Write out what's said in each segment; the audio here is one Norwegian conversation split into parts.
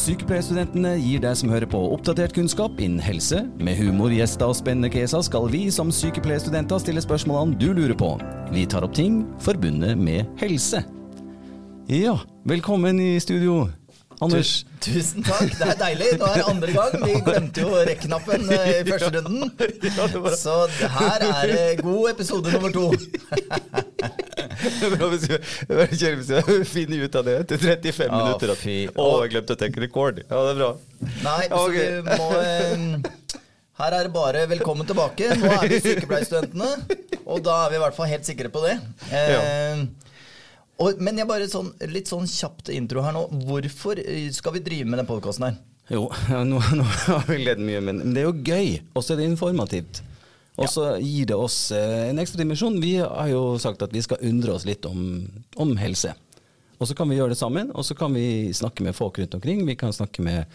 Sykepleierstudentene gir deg som hører på oppdatert kunnskap innen helse. Med humor, gjester og spennende caser skal vi som sykepleierstudenter stille spørsmålene du lurer på. Vi tar opp ting forbundet med helse. Ja, velkommen i studio, Anders. Tusen takk, det er deilig. Nå er det andre gang. Vi glemte jo rekk-knappen eh, i første runden. Så her er det god episode nummer to. Hvis jeg finner ut av det etter 35 Å, minutter. At, å, jeg glemte å tenke rekord. Ja, det er bra. Nei, så Ok. vi må eh, Her er det bare 'velkommen tilbake'. Nå er vi sykepleierstudentene, og da er vi i hvert fall helt sikre på det. Eh, og, men jeg bare sånn, litt sånn kjapt intro her nå. Hvorfor eh, skal vi drive med den podkasten her? Jo, nå, nå har vi ledd mye, men det er jo gøy. Og så er det informativt. Og så gir det oss eh, en ekstra dimensjon. Vi har jo sagt at vi skal undre oss litt om, om helse. Og så kan vi gjøre det sammen, og så kan vi snakke med folk rundt omkring. Vi kan snakke med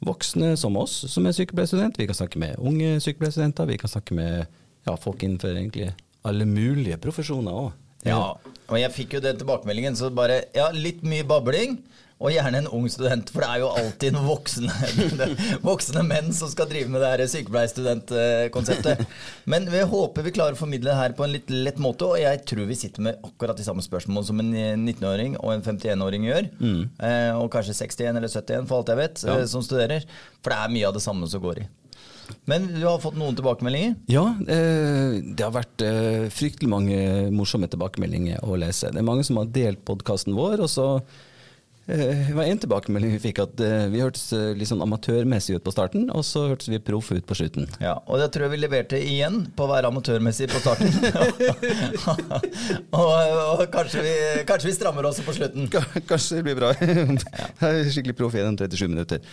voksne som oss, som er sykepleierstudent. Vi kan snakke med unge sykepleierstudenter. Vi kan snakke med ja, folk innenfor egentlig alle mulige profesjoner òg. Ja, og jeg fikk jo den tilbakemeldingen, så bare Ja, litt mye babling. Og gjerne en ung student, for det er jo alltid noen voksne, voksne menn som skal drive med det her sykepleierstudentkonseptet. Men vi håper vi klarer å formidle det her på en litt lett måte, og jeg tror vi sitter med akkurat de samme spørsmålene som en 19-åring og en 51-åring gjør. Mm. og kanskje 61 eller 71, for alt jeg vet, ja. som studerer. For det er mye av det samme som går i. Men du har fått noen tilbakemeldinger? Ja, eh, det har vært eh, fryktelig mange morsomme tilbakemeldinger å lese. Det er mange som har delt podkasten vår, og så det var en tilbakemelding vi fikk at eh, vi hørtes eh, litt sånn amatørmessig ut på starten, og så hørtes vi proff ut på slutten. Ja, og det tror jeg vi leverte igjen på å være amatørmessig på starten. og, og kanskje, vi, kanskje vi strammer også på slutten. Kanskje det blir bra. Jeg er skikkelig proff gjennom 37 minutter.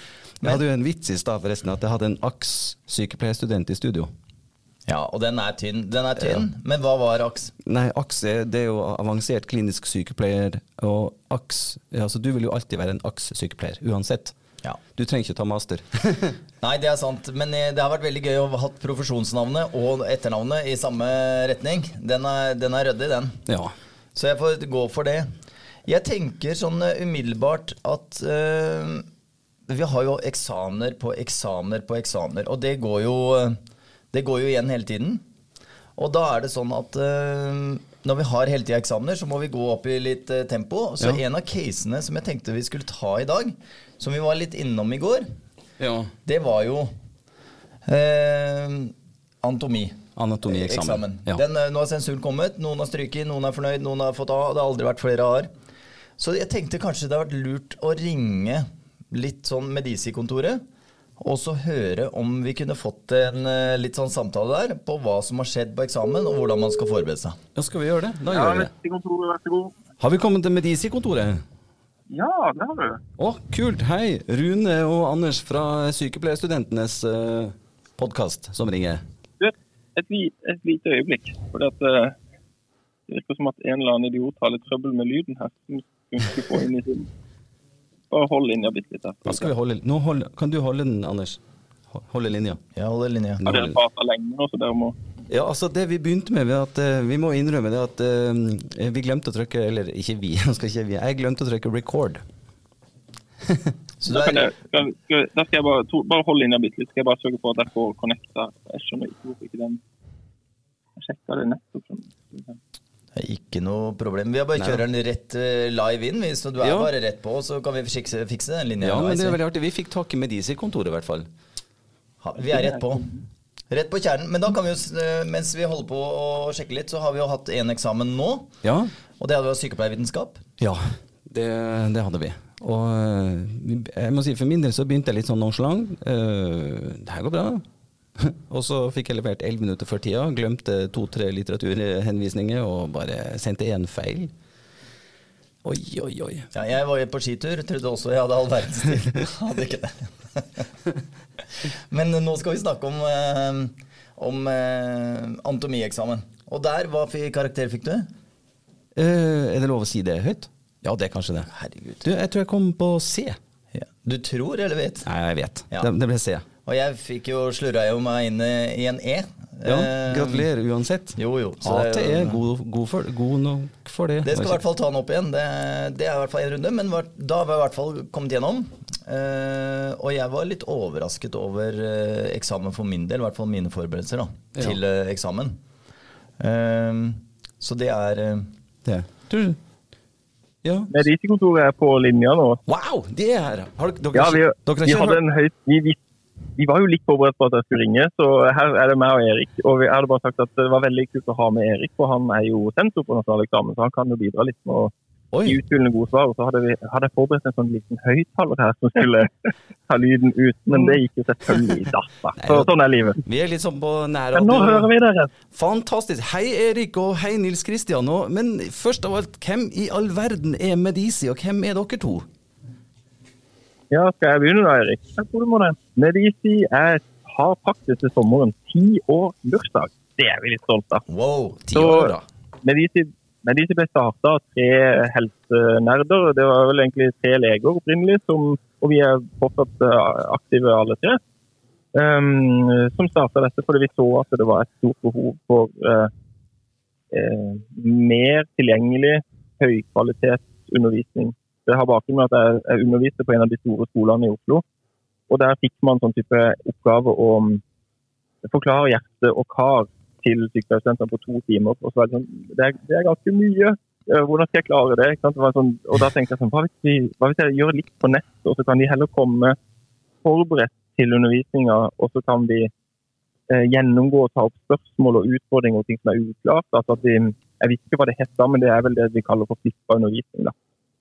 Jeg hadde jo en vits i stad forresten, at jeg hadde en AKS sykepleierstudent i studio. Ja, og den er tynn. Den er tynn, men hva var AKS? Nei, AKS er, det er jo avansert klinisk sykepleier, og AKS altså Du vil jo alltid være en AKS-sykepleier, uansett. Ja. Du trenger ikke ta master. Nei, det er sant, men eh, det har vært veldig gøy å ha hatt profesjonsnavnet og etternavnet i samme retning. Den er, den er ryddig, den. ja. Så jeg får gå for det. Jeg tenker sånn eh, umiddelbart at øh, vi har jo eksamener på eksamener på eksamener, og det går jo, eh, det går jo igjen hele tiden. Og da er det sånn at eh, når vi har hele tida eksamener, så må vi gå opp i litt eh, tempo. Så Ja. en av casene som jeg tenkte vi skulle ta i dag, som vi var litt innom i går, ja. det var jo eh, anatomi. Anatomieksamen. Eksamen. Ja. Den, eh, nå har sensuren kommet. Noen har stryket, noen er fornøyd, noen har fått A. Det har aldri vært flere A-er. Så jeg tenkte kanskje det hadde vært lurt å ringe litt sånn Medici-kontoret. Og så høre om vi kunne fått en eh, litt sånn samtale der på hva som har skjedd på eksamen, og hvordan man skal forberede seg. ja, skal vi gjøre det? Da Ja, gjør vi det. Medici-kontoret, vær så god. Har vi kommet til Medici-kontoret? Ja, det har du. Å, kult. Hei. Rune og Anders fra Sykepleierstudentenes uh, podkast som ringer. Du, et, li- et lite øyeblikk. For at, uh, det virker som at en eller annen idiot har litt trøbbel med lyden her. som skulle få inn i sin. Bare hold linja bitte litt her. Da skal vi holde, nå hold, kan du holde den, Anders? Holde linja. Ja, holde linja. Har dere prata lenge nå, så dere må Ja, altså Det vi begynte med, ved at uh, vi må innrømme det at uh, vi glemte å trykke Eller ikke vi, nå skal ikke vi, jeg glemte å trykke record. Så da, du kan er, jeg, skal, skal, da skal jeg bare, to, bare holde linja bitte litt. Skal jeg bare sørge for at jeg får connecta. Jeg skjønner ikke hvorfor ikke den Jeg sjekka det nettopp. er ikke noe problem. Vi har bare kjører den rett eh, live inn, Hvis du er Ja. bare rett på, så kan vi fikse, fikse den linja. Ja, men det er vi. veldig artig. Vi fikk tak i Medici-kontoret, i hvert fall. Ha, vi er rett på. Rett på kjernen. Men da kan vi jo, eh, mens vi holder på å sjekke litt, så har vi jo hatt én eksamen nå. Ja, Og det hadde vært sykepleiervitenskap. ja det, det hadde vi. Og eh, jeg må si, for min del så begynte jeg litt sånn nonchalant. Uh, det her går bra. og så fikk jeg levert 11 minutter før tida. Glemte to-tre litteraturhenvisninger og bare sendte én feil. Oi, oi, oi. Ja, jeg var jo på skitur, trodde også jeg hadde all verdens tid. hadde ikke det. Men nå skal vi snakke om, eh, om eh, anatomieksamen. Og der, hva karakter fikk du? Eh, er det lov å si det høyt? Ja, det er kanskje det. Herregud. Du, jeg tror jeg kom på C. Ja. Du tror eller vet? Nei, jeg vet. Ja. Det, det ble C. Og jeg fikk jo slurra jo meg inn i en E. Ja, Eh, gratulerer uansett. Jo, jo. så AT det er er god, god, for, god nok for det. Det skal i hvert fall ta han opp igjen. Det, det er i hvert fall en runde, men var- da har vi i hvert fall kommet gjennom. Uh, og jeg var litt overrasket over uh, eksamen for min del, i hvert fall mine forberedelser da, Ja. til uh, eksamen. Så det er Det. Du? Ja. Mediekontoret er på linja nå. Wow, de er her! Har dere, dere, Ja, vi, dere dere vi hadde en høyt vi, vi, var jo litt forberedt på at jeg skulle ringe, så her er det meg og Erik. Og vi hadde bare sagt at det var veldig kult å ha med Erik, for han er jo sensor på nasjonal eksamen, så han kan jo bidra litt med å gi utfyllende gode svar. Og så hadde, vi, hadde jeg forberedt en sånn liten høyttaler her som skulle ta lyden ut, men det gikk jo selvfølgelig i dass. Så sånn er livet. Vi er litt sånn på nær Men nå hører vi dere. Fantastisk. Hei, Erik, og hei, Nils Kristian. Men først av alt, hvem i all verden er Medisi, og hvem er dere to? Ja, skal jeg begynne da, Erik? Jeg tror du må det. Medici er, har faktisk til sommeren ti år bursdag. Det er vi litt stolte av. wow. Ti år, da. Medici, Medici ble starta av tre helsenerder. Det var vel egentlig tre leger opprinnelig, som, og vi er fortsatt eh, aktive alle tre. Um, som starta dette fordi vi så at det var et stort behov for uh, uh, mer tilgjengelig høykvalitetsundervisning. Det har bakgrunn med at jeg, jeg underviste på en av de store skolene i Oslo. Og der fikk man sånn type oppgave å forklare hjerte og kar til sykepleierstudentene på to timer. Og så var det, sånn, det, er, det er ganske mye. Hvordan skal jeg klare det? Det sånn, og da tenkte jeg sånn, hva hvis, vi, hva hvis jeg gjør litt på nett, og så kan de heller komme forberedt til undervisninga, og så kan vi eh, gjennomgå og ta opp spørsmål og utfordringer og ting som er uklart. Altså at vi, jeg vet ikke hva det heter, men det er vel det vi kaller for flippa undervisning. da.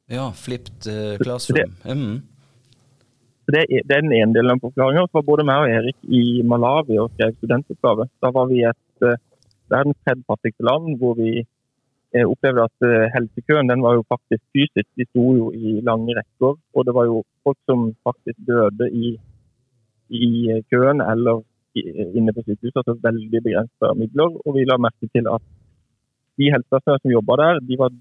Ja, flipped eh, classroom. Mm. Det, er, det er den ene delen av forklaringa. Så var både meg og Erik i Malawi og skrev studentoppgave. Da var vi et eh, verdens tredje fattigste land hvor vi eh, opplevde at helsekøen den var jo faktisk fysisk. De sto jo i lange rekker. Og det var jo folk som faktisk døde i, i køen eller inne på sykehuset. Altså veldig begrensa midler. Og vi la merke til at de helsepersonellene som jobba der, de var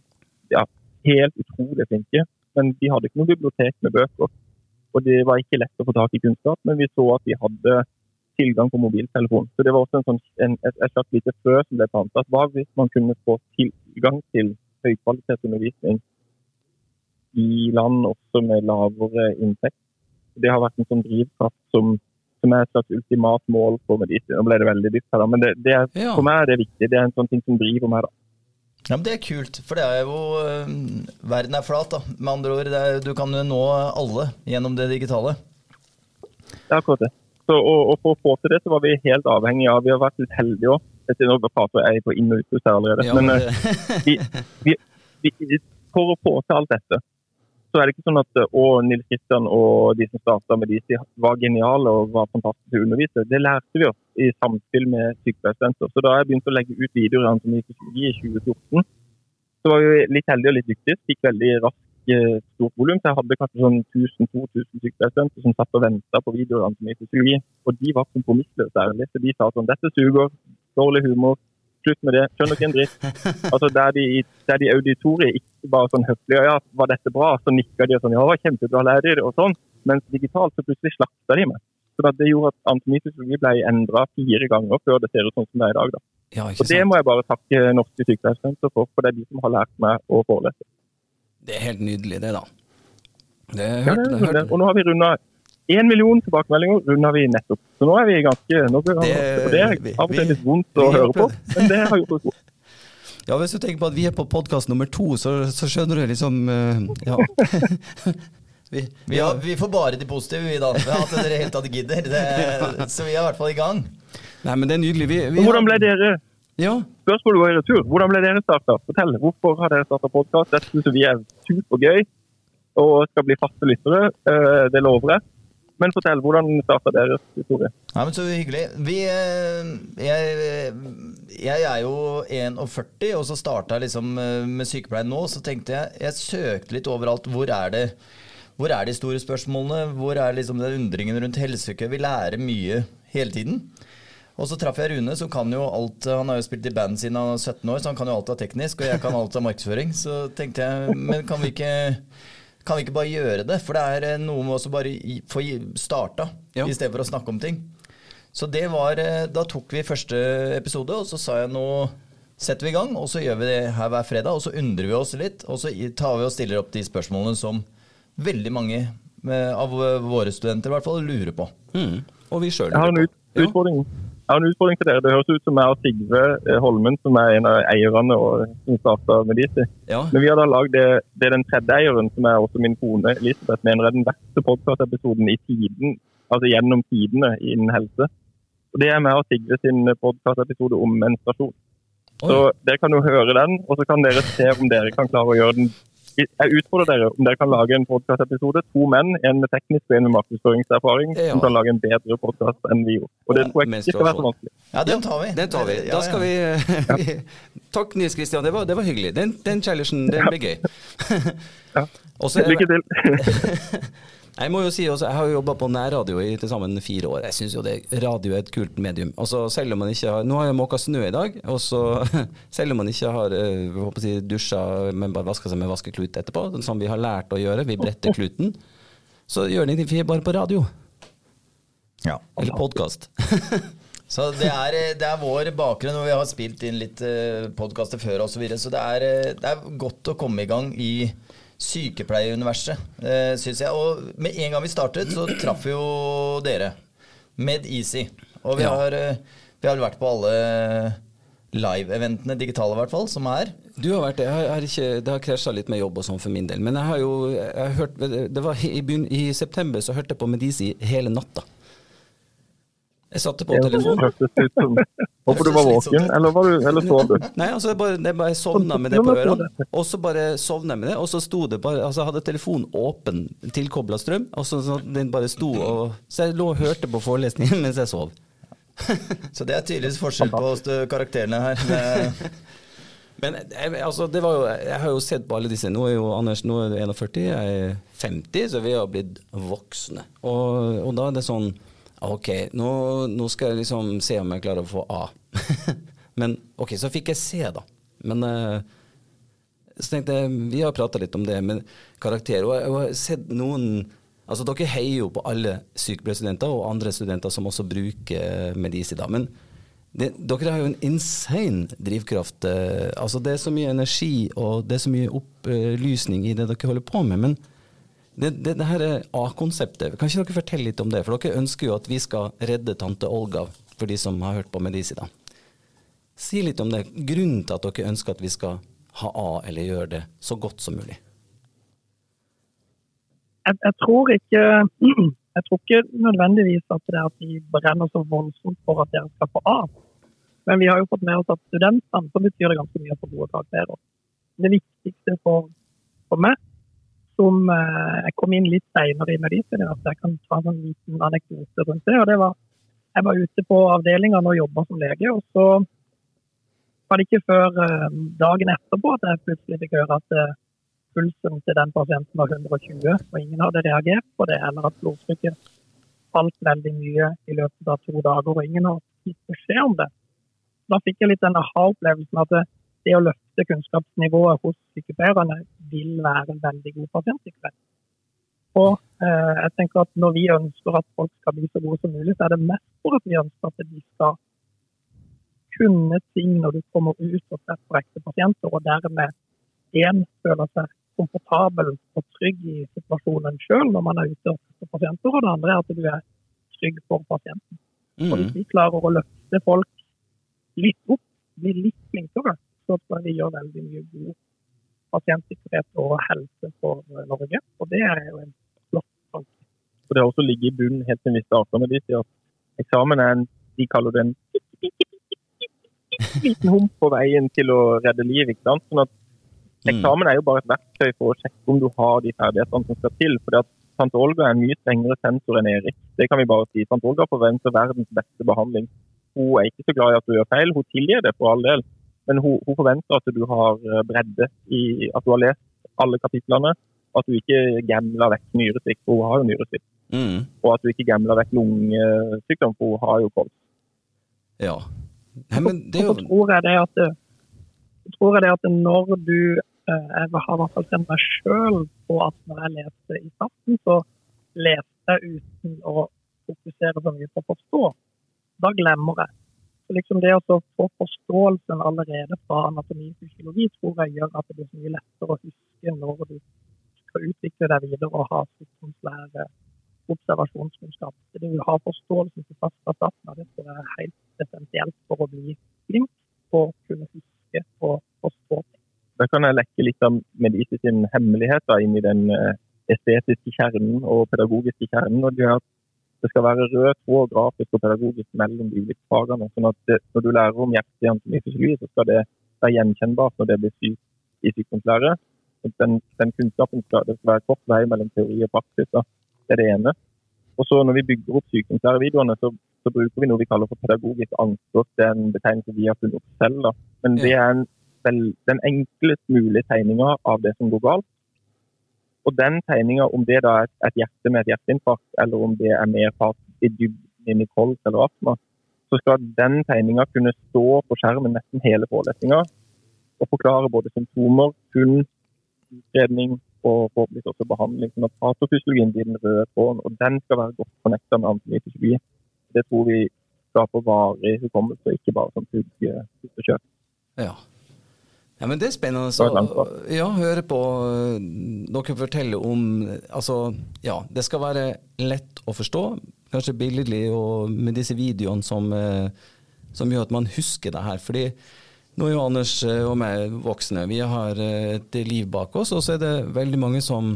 ja, helt utrolig flinke. Men de hadde ikke noe bibliotek med bøker. Og det var ikke lett å få tak i kunnskap, men vi så at de hadde tilgang på mobiltelefon. Så det var også en sånn, en, et, et slags lite frø som ble plantet. Hva hvis man kunne få tilgang til høykvalitetsundervisning i land også med lavere inntekt? Det har vært en sånn drivkraft som, som er et slags ultimat mål for medisin. Nå ble det veldig dypt her, men det, det er, Ja. for meg er det viktig. Det er en sånn ting som driver meg. da. Ja, men Det er kult, for det er jo øh, Verden er flat, da. Med andre ord, er, du kan nå alle gjennom det digitale. Det er akkurat det. Så, og, og For å få til det så var vi helt avhengige av Vi har vært litt heldige òg. Nå prater jeg på inn- og utpust her allerede. Ja, men men eh, vi, vi, vi, for å få til alt dette, så er det ikke sånn at eh, å, Nils Kristian og de som starta med de, var geniale og var fantastiske å undervise. Det lærte vi oss i samspill med sykepleierstudenter. Så da jeg begynte å legge ut videoer i anatomi i 2014, så var vi litt heldige og litt dyktige. Fikk veldig raskt eh, stort volum. Så jeg hadde kanskje sånn 1000-2000 sykepleierstudenter som satt og venta på videoer i anatomi fysiologi. Og de var kompromissløse ærlig. Så de sa sånn Dette suger. Dårlig humor. Slutt med det. Skjønner ikke en dritt. Altså Der de, der de auditoriet ikke bare sånn høflige ja, var dette bra, så nikka de og sånn ja, var kjempebra lærer, og sånn. Mens digitalt så plutselig slakta de meg. Så Det gjorde at anatomisfysiologi ble endra fire ganger før det ser ut sånn som det er i dag. da. ja, Og Det må jeg bare takke norske sykepleierstudenter for, for det er de som har lært meg å forelese. Det er helt nydelig, det, da. Det Ja, hørte det det, det. hørte Og nå har vi runda én million tilbakemeldinger runda vi nettopp. Så nå er vi ganske nå, Det- det er av og til litt vondt å høre på, men det har gjort oss gode. Ja, hvis du tenker på at vi er på podkast nummer to, så, så skjønner du liksom eh, Ja. vi, Vi, har, vi får bare de positive, vi da. At dere helt tatt gidder. Det, så vi er i hvert fall i gang. Nei, men det er nydelig. Vi, vi Hvordan ble dere Ja. Spørsmålet går i retur. Hvordan ble dere starta? Fortell. Hvorfor har dere starta podkast? Dette syns vi er supergøy og skal bli faste lyttere. Eh, Det lover jeg. Men fortell, hvordan starta deres historie? Nei, men Så hyggelig. Vi, eh, jeg, jeg er jo 41, og så starta jeg liksom eh, med sykepleien nå. Så tenkte jeg Jeg søkte litt overalt. Hvor er det hvor er de store spørsmålene? Hvor er liksom den undringen rundt helsekø? Vi lærer mye hele tiden. Og så traff jeg Rune, som kan jo alt Han har jo spilt i band siden han var 17 år, så han kan jo alt av teknisk, og jeg kan alt av markedsføring. Så tenkte jeg, men kan vi ikke kan vi ikke bare gjøre det? For det er eh, noe med å bare få starta, Ja. i stedet for å snakke om ting. Så det var eh, Da tok vi første episode, og så sa jeg nå setter vi i gang, og så gjør vi det her hver fredag. Og så undrer vi oss litt, og så tar vi og stiller opp de spørsmålene som veldig mange av våre studenter i hvert fall lurer på. Mm. Og vi sjøl Jeg har en ut, utfordring. Jeg har en utfordring til dere. Det høres ut som jeg og Sigve eh, Holmen, som er en av eierne og som starta Medici. Ja. Men vi har da lagd det, det er den tredje eieren, som er også min kone Elisabeth, mener er den verste podkastepisoden i tiden, altså gjennom tidene innen helse. Og Det er meg og Sigve sin podkastepisode om menstruasjon. Så dere kan jo høre den, og så kan dere se om dere kan klare å gjøre den jeg utfordrer dere om dere kan lage en podkastepisode. To menn, en med teknisk og en med markedsføringserfaring, Ja. som kan lage en bedre podkast enn vi gjorde. Og det tror jeg ikke skal være så vanskelig. Ja, den tar vi. Den tar vi. Da skal vi, vi Takk, Nils Kristian. Det var, det var hyggelig. Den, den challengen den blir gøy. Lykke til. Jeg må jo si også, jeg har jo jobba på nærradio i til sammen fire år. Jeg syns jo det, radio er et kult medium. Altså, selv om man ikke har, Nå har jeg måka snø i dag, og så selv om man ikke har eh, håper å si, dusja, men bare vaska seg med vaskeklut etterpå, som vi har lært å gjøre, vi bretter kluten, så gjør det ingenting, vi er bare på radio. Ja. Eller podkast. Så det er, eh, det er vår bakgrunn, og vi har spilt inn litt uh, podkaster før osv. Så, videre, så det er, eh, det er godt å komme i gang i sykepleieruniverset, eh, syns jeg. Og med en gang vi startet, så traff jo dere. Med Easy. Og vi, Ja. har, eh, vi har vært på alle live-eventene, digitale i hvert fall, som er. Du har vært det. Har ikke, det har krasja litt med jobb og sånn for min del. Men jeg har jo jeg har hørt, det var i, begyn- I september så hørte jeg på Medisi hele natta. Jeg satte på telefonen. Håper du var våken, eller, var du, eller sov du? Nei, altså jeg bare, jeg bare sovna med det på ørene. Og så bare sovna jeg med det, og så sto det bare Altså jeg hadde telefonen åpen, tilkobla strøm, og så, så den bare sto og Så jeg lå og hørte på forelesningen mens jeg sov. Så det er tydeligvis forskjell på oss karakterene her. Men jeg, altså, det var jo, jeg har jo sett på alle disse. Nå er jo Anders nå er du 41, jeg er 50, så vi har blitt voksne. Og, og da er det sånn Ok, nå, nå skal jeg liksom se om jeg klarer å få A. Men ok, så fikk jeg C, da. Men uh, så tenkte jeg, Vi har prata litt om det med karakter, og jeg, har sett noen Altså, Dere heier jo på alle sykepleierstudenter og andre studenter som også bruker Medisi. da, men det, dere har jo en insane drivkraft. Eh, altså Det er så mye energi og det er så mye opplysning i det dere holder på med. Men det, det, det her er A-konseptet. Kan ikke dere fortelle litt om det? For dere ønsker jo at vi skal redde tante Olga, for de som har hørt på Medisi. da. Si litt om det. Grunnen til at dere ønsker at vi skal ha A, eller gjøre det så godt som mulig. jeg, jeg, tror ikke, jeg tror ikke nødvendigvis at det er at de brenner så voldsomt for at dere skal få A. Men vi har jo fått med oss at studentene så betyr det ganske mye for gode karakterer. Det viktigste for, for meg, som eh, jeg kom inn litt senere i medisinen, er jeg kan ta en liten anekdote rundt det. og det var Jeg var ute på avdelingene og jobba som lege, og så var det ikke før eh, dagen etterpå at jeg plutselig fikk høre at eh, pulsen til den pasienten var 120, og ingen hadde reagert på det, eller at blodtrykket falt veldig mye i løpet av to dager, og ingen har gitt beskjed om det. Da fikk jeg litt den aha-opplevelsen at det, å løfte kunnskapsnivået hos sykepleierne vil være en veldig god pasientsikkerhet. Og eh, jeg tenker at når vi ønsker at folk skal bli så gode som mulig, så er det mest for at vi ønsker at de skal kunne ting når du kommer ut og treffer ekte pasienter, og dermed én føler seg komfortabel og trygg i situasjonen sjøl når man er ute og treffer pasienter, og det andre er at du er trygg for pasienten. Og hvis Mm. vi klarer å løfte folk litt opp, bli litt flinkere, så tror jeg vi gjør veldig mye god pasientsikkerhet og helse for Norge. Og det er jo en flott tanke. Og det har også ligget i bunnen helt siden vi starta med de, sier at eksamen er en de kaller det en liten hump på veien til å redde liv. ikke sant? Sånn at Mm. Eksamen er jo bare et verktøy for å sjekke om du har de ferdighetene som skal til. fordi at Tante Olga er en mye strengere sensor enn Erik. Det kan vi bare si. Tante Olga forventer verdens beste behandling. Hun er ikke så glad i at du gjør feil. Hun tilgir det for all del. Men hun, hun forventer at du har eh, bredde i at du har lest alle kapitlene. At du ikke gambler vekk nyresvikt, for hun har jo nyresvikt. Mm. Og at du ikke gambler vekk lungesykdom, for hun har jo kols. Ja. Nei, men det er Og så jo tror jeg det at, så tror jeg det at når du eh, Jeg har i hvert fall sendt meg sjøl på at når jeg leste i starten, så leste jeg uten å fokusere så mye på å forstå. Da glemmer jeg. Så liksom Det å få forståelsen allerede fra anatomi og fysiologi tror jeg gjør at det blir mye lettere å huske når du skal utvikle deg videre og ha sykdomslære, observasjonskunnskap. Det å ha forståelsen til fast fra starten av, det tror jeg er helt essensielt for å bli flink og kunne huske og forstå. Da kan jeg lekke litt av Medici sin hemmeligheter inn i den eh, estetiske kjernen og pedagogiske kjernen. og det er at det skal være rød tråd grafisk og pedagogisk mellom de ulike fagene. sånn at det, Når du lærer om hjerteanatomi fysiologi, så skal det være gjenkjennbart når det blir sykt i sykdomslære. Den, den, kunnskapen skal, det skal være kort vei mellom teori og praksis. Da. Det er det ene. Og så Når vi bygger opp sykdomslærevideoene, så, så, bruker vi noe vi kaller for pedagogisk anker. Det er en betegnelse vi har funnet opp selv. Da. Men det er en, den enklest mulige tegninga av det som går galt. Og den tegninga, om det da er et hjerte med et hjerteinfarkt, eller om det er mer fart i dybden i kols eller astma, så skal den tegninga kunne stå på skjermen nesten hele forelesninga og forklare både symptomer, funn, utredning og forhåpentligvis også behandling. Sånn at patofysiologien blir den røde tråden, og den skal være godt fornekta med anatomi Det tror vi skaper varig hukommelse, ikke bare som og kjøtt. Ja. Ja, men Det er spennende å ja, høre på eh, dere fortelle om Altså, ja, det skal være lett å forstå, kanskje billedlig, og med disse videoene som, eh, som gjør at man husker det her. fordi nå er jo Anders eh, og meg voksne, vi har et liv bak oss, og så er det veldig mange som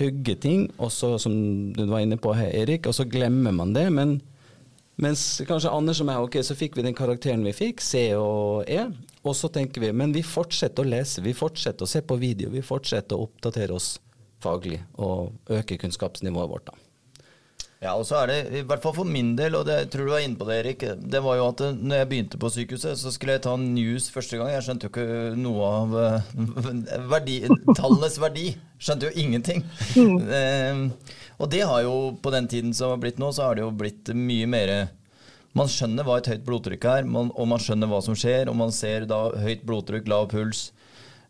pugger ting, og så, som du var inne på her, Erik, og så glemmer man det. men mens kanskje Anders og meg, ok, så fikk vi den karakteren vi fikk, C og E. Og så tenker vi, men vi fortsetter å lese, vi fortsetter å se på video, vi fortsetter å oppdatere oss faglig og øke kunnskapsnivået vårt. da. Ja, og så er det, i hvert fall for min del, og det, jeg tror du var inne på det, Erik, det var jo at eh, når jeg begynte på sykehuset, så skulle jeg ta news første gang. Jeg skjønte jo ikke noe av eh, verdi, tallenes verdi. Skjønte jo ingenting. Mm. eh, og det har jo, på den tiden som har blitt nå, så har det jo blitt mye mer Man skjønner hva et høyt blodtrykk er, man, og man skjønner hva som skjer, og man ser da høyt blodtrykk, lav puls.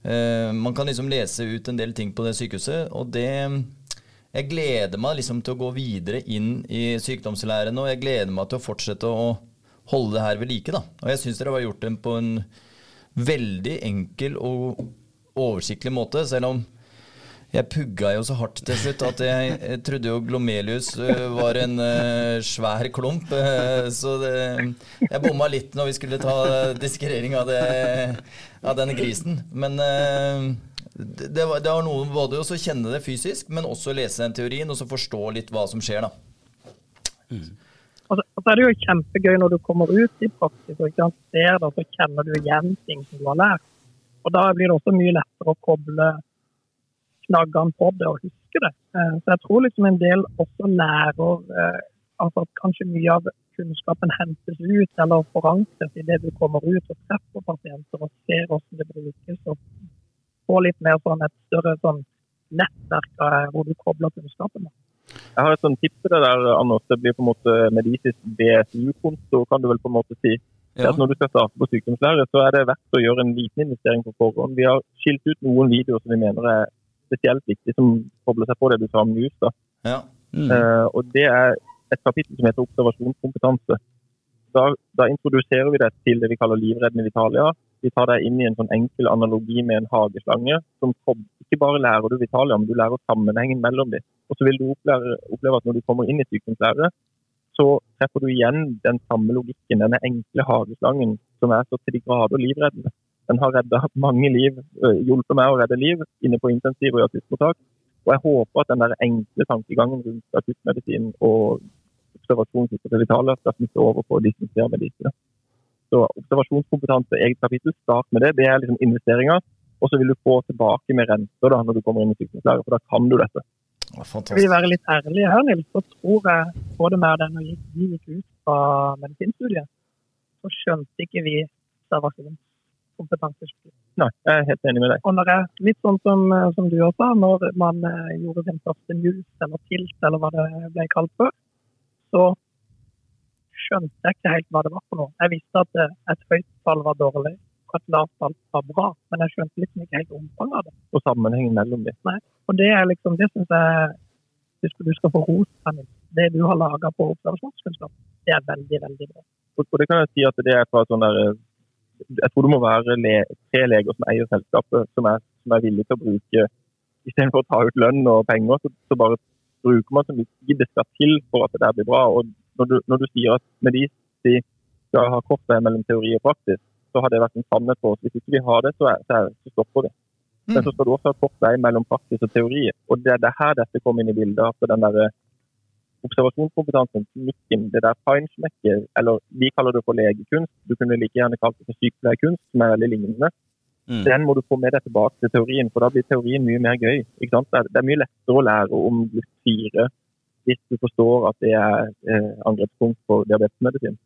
Eh, man kan liksom lese ut en del ting på det sykehuset, og det jeg gleder meg liksom til å gå videre inn i sykdomslæren, og jeg gleder meg til å fortsette å holde det her ved like. Da. Og jeg syns dere har gjort det på en veldig enkel og oversiktlig måte, selv om jeg pugga jo så hardt til slutt at jeg, jeg trodde jo Glomelius øh, var en uh, svær klump. Uh, så det, jeg bomma litt når vi skulle ta diskrering av, av denne grisen. Men uh, det, det, var, det noe både å kjenne det fysisk, men også lese den teorien og så forstå litt hva som skjer, da. Mm. Og så er det jo kjempegøy når du kommer ut i praksis og ikke ser det, så kjenner du igjen ting som du har lært. Og da blir det også mye lettere å koble knaggene på det og huske det. Eh, så jeg tror liksom en del også lærer eh, altså at kanskje mye av kunnskapen hentes ut eller forankres i det du kommer ut og treffer pasienter og ser hvordan det brukes. og få litt mer sånn et større sånn nettverk hvor du kobler kunnskapen. Jeg har et sånn tips til det der, Anders. Det blir på en måte medisinsk BSU-konto, kan du vel på en måte si. Ja. Når du skal starte på sykdomslære, så er det verdt å gjøre en liten investering på forhånd. Vi har skilt ut noen videoer som vi mener er spesielt viktige, som kobler seg på det du sa om mus. Da. Ja. Mm. Uh, og Det er et kapittel som heter observasjonskompetanse. Da, da, introduserer vi det til det vi kaller livreddende Vitalia. Vi tar deg inn i en sånn enkel analogi med en hageslange. som Ikke bare lærer du Vitalia, men du lærer sammenhengen mellom dem. Og så vil du oppleve, oppleve at når du kommer inn i sykdomslære, så treffer du igjen den samme logikken, denne enkle hageslangen som er så til de grader livreddende. Den har redda mange liv, hjulpet meg å redde liv inne på intensiv og i akuttmottak. Og jeg håper at den der enkle tankegangen rundt akuttmedisin og observasjon til Vitalia skal smitte over på de som ser medisin. Så observasjonskompetanse, eget kapittel, start med det. Det er liksom investeringer. Og så vil du få tilbake med renter da, når du kommer inn i sykdomslaget, for da kan du dette. Skal vi være litt ærlige her, Nils, så tror jeg både med den og vi gikk ut fra medisinstudiet, så skjønte ikke vi observasjonskompetanse. Nei, jeg er helt enig med deg. Og når jeg, litt sånn som, som du også, når man eh, gjorde sin første news eller tilt, eller hva det ble kalt før, så skjønte jeg ikke helt hva det var for noe. Jeg visste at eh, et høyt tall var dårlig og et lavt tall var bra, men jeg skjønte liksom ikke helt omfanget av det. Og sammenhengen mellom dem. Nei, og det er liksom, det syns jeg hvis du skal få ros. Det du har laga på observasjonskunnskap, det er veldig, veldig bra. Og det kan jeg si at det er fra sånn der jeg tror det må være le, tre leger som eier selskapet, som er, som er villige til å bruke istedenfor å ta ut lønn og penger, så, så bare bruker man så mye tid det skal til for at det der blir bra. Og når du, når du sier at med de, de skal ha kort vei mellom teori og praksis, så har det vært en sannhet for oss. Hvis ikke vi har det, så, er, så, er, så stopper det. Men så skal du også ha kort vei mellom praksis og teori. Og det er det her dette kommer inn i bildet. at den der observasjonskompetansen, klinikken, det der feinschmecket, eller vi kaller det for legekunst, du kunne like gjerne kalt det for sykepleierkunst, som er veldig lignende. Mm. Den må du få med deg tilbake til teorien, for da blir teorien mye mer gøy. Det, er, mye lettere å lære om fire 4 hvis du forstår at det er eh, angrepspunkt for diabetesmedisin.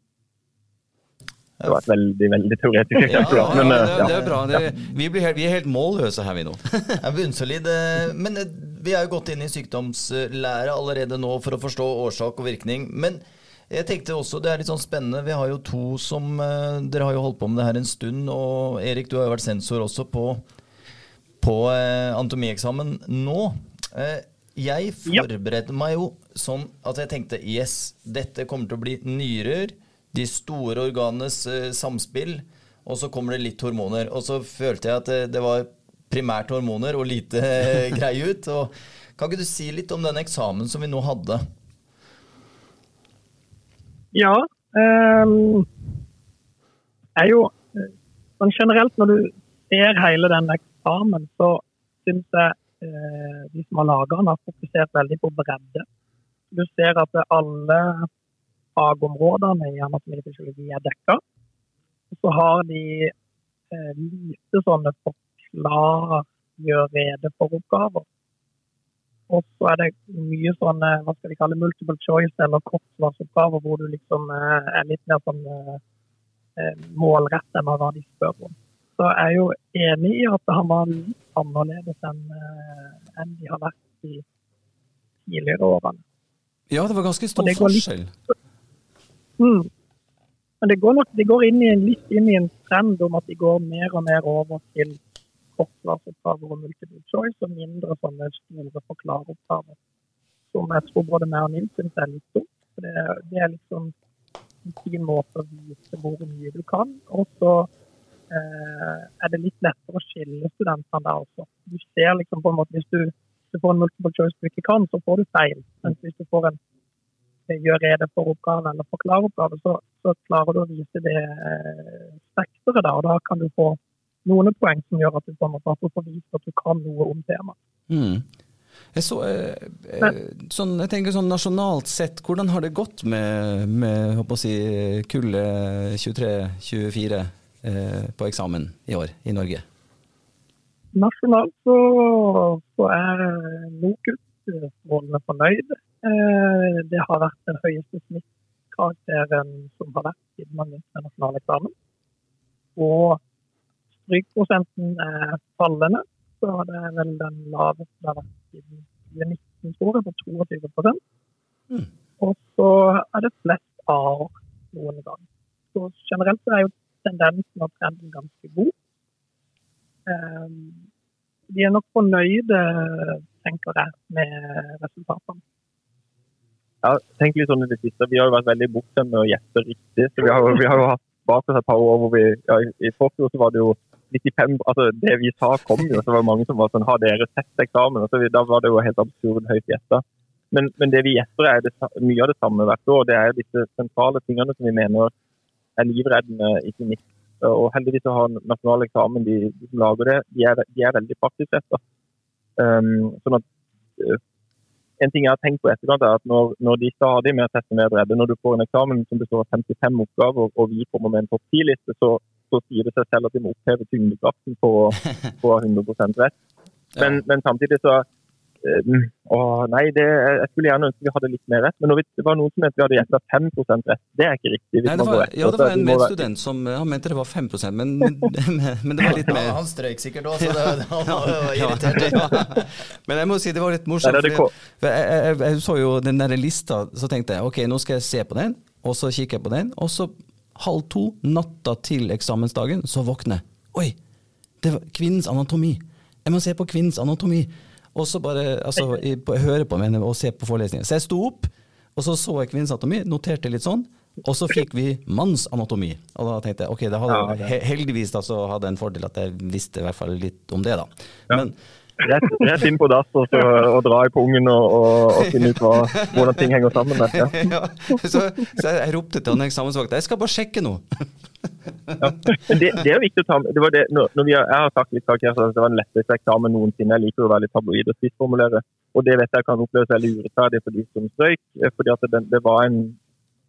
Det var et veldig veldig teoretisk eksempel. Ja, ja, ja, det, ja. det er bra. Det, vi, blir helt, vi er helt målløse her, vi nå. bunnsolid. eh, Men eh, vi er jo gått inn i sykdomslære allerede nå for å forstå årsak og virkning. Men jeg tenkte også, det er litt sånn spennende, vi har jo to som eh, Dere har jo holdt på med det her en stund, og Erik, du har jo vært sensor også på, på eh, anatomieksamen nå. Eh, jeg forberedte meg jo sånn at jeg tenkte yes, dette kommer til å bli nyrer, de store organenes eh, samspill, og så kommer det litt hormoner. Og så følte jeg at det, det var primært hormoner og lite eh, grei ut. Og kan ikke du si litt om den eksamen som vi nå hadde? Ja. Um, er jo eh, sånn generelt når du ser hele den eksamen, så syns jeg eh, de som har laga den, har fokusert veldig på bredde. Du ser at alle fagområdene i anatomifysiologi er dekka. Så har de eh, lite sånne forklar, gjør rede for-oppgaver. Og så er det mye sånne hva skal vi kalle multiple choice eller kortsvarsoppgaver hvor du liksom eh, er litt mer sånn eh, eh, målrettet med hva de spør om. Så jeg er jo enig i at han var annerledes enn eh, enn de har vært i tidligere årene. Ja, det var ganske stor går litt- forskjell. Mm. Men det går nok det går inn i en, litt inn i en trend om at de går mer og mer over til kortsvarsoppgaver og multiple choice, og mindre sånne store forklareoppgaver. Som jeg tror både meg og Nils syns er litt dumt. For det, det er liksom en fin måte å vise hvor mye du kan. Og så eh, er det litt lettere å skille studentene der også. Du ser liksom på en måte Hvis du, du får en multiple choice du ikke kan, så får du feil. Mens hvis du får en eh, gjør rede for oppgaven eller forklarer oppgaven, så, så klarer du å vise det eh, spekteret der. og da kan du få noen poeng som gjør at du på en måte får vist at du kan noe om temaet. Mm. Jeg, så, eh, eh, sånn, jeg tenker sånn nasjonalt sett, hvordan har det gått med, med si, kullet 23-24 eh, på eksamen i år i Norge? Nasjonalt så, så er NOKUT-målene fornøyd. Eh, det har vært den høyeste snittkarakteren som har vært siden man begynte nasjonal eksamen. Og strykprosenten er fallende, så det er vel den laveste det har vært siden 2019, tror jeg, på 22 Mm. Og så er det flest A-er noen gang. Så generelt så er jo tendensen og trenden ganske god. De er nok fornøyde, tenker jeg, med resultatene. Ja, tenk litt sånn i det siste. Vi har jo vært veldig bortskjemte med å gjette riktig. så Vi har, vi har jo hatt bak oss et par år hvor vi ja, I forfjor så var det jo 95 altså Det vi sa, kom jo. Så var det mange som var sånn Har dere sett eksamen? Vi, da var det jo helt absurd høyt gjetta. Men, men det vi gjetter, er det, mye av det samme hvert år. Det er disse sentrale tingene som vi mener er livreddende i klinikk. Og heldigvis har nasjonal eksamen, de, de som lager det, de er, de er veldig praksisretta. Um, sånn at uh, en ting jeg har tenkt på etterkant er at når, når de stadig mer tester mer bredde, når du får en eksamen som består av 55 oppgaver, og vi kommer med en topp 10-liste, så, så sier det seg selv at de må oppheve tyngdekraften på få 100% rett. Men, men samtidig så eh, nei, det, jeg skulle gjerne ønske vi hadde litt mer rett. Men når vi, det var noen som mente vi hadde gjetta 5 rett. Det er ikke riktig. hvis Nei, det var, ja, det var en med student som eh, han mente det var 5 men, men, men det var litt Ja, mer han strøyk sikkert òg, så det, han var jo irritert. ja. Men jeg må si det var litt morsomt. Nei, jeg, jeg, jeg så jo den der lista, så tenkte jeg ok, nå skal jeg se på den, og så kikker jeg på den, og så halv to natta til eksamensdagen, så våkner jeg. Oi, det var kvinnens anatomi. Jeg må se på kvinnens anatomi. Og så bare altså, høre på mener, og se på forelesningen. Så jeg sto opp, og så så jeg kvinnens anatomi, noterte litt sånn. Og så fikk vi manns anatomi. Og da tenkte jeg ok, det hadde, Ja, det- he- heldigvis da så hadde jeg en fordel at jeg visste i hvert fall litt om det. da. Ja. Men, Rett, rett inn på dass og, så, og dra i pungen og, og, og finne ut hva, hvordan ting henger sammen. Der. Ja. Så, så jeg ropte til han eksamensvakta jeg skal bare sjekke noe. Ja. Det, det, er viktig å ta med. Det var det, når, vi har, jeg har sagt litt her, så det var den letteste eksamen noensinne. Jeg liker å være litt tabloid og spissformulere. Og det vet jeg kan oppleves veldig urettferdig for de som strøyk. fordi at den, det var en,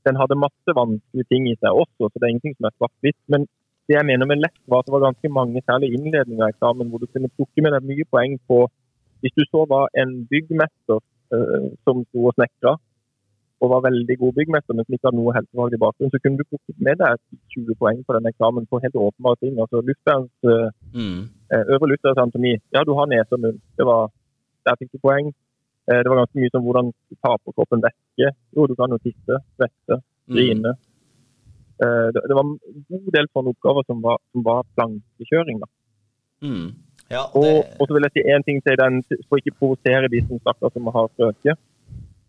den hadde masse vanskelige ting i seg også, så det er ingenting som er svart-hvitt. Men det jeg mener med lett, var at det var ganske mange, særlig innledninger av eksamen, hvor du kunne plukke med deg mye poeng på Hvis du så var en byggmester øh, som sto og snekra, og var veldig god byggmester, men som ikke hadde noe helsefaglig bakgrunn, så kunne du plukket med deg 20 poeng på den eksamen på helt åpenbare ting. altså luftbærens, mm. Øvre luftverns anatomi. Ja, du har nese og munn. Det var, der fikk du poeng. Uh, det var ganske mye som hvordan du tar på kroppen væske. Jo, du kan jo tisse, svette, grine. Mm. Eh, det, det, var en god del sånne oppgaver som var, som var plankekjøring. Mm. Ja, det... og, og, så vil jeg si én ting til den, for ikke provosere de som snakker som har strøket.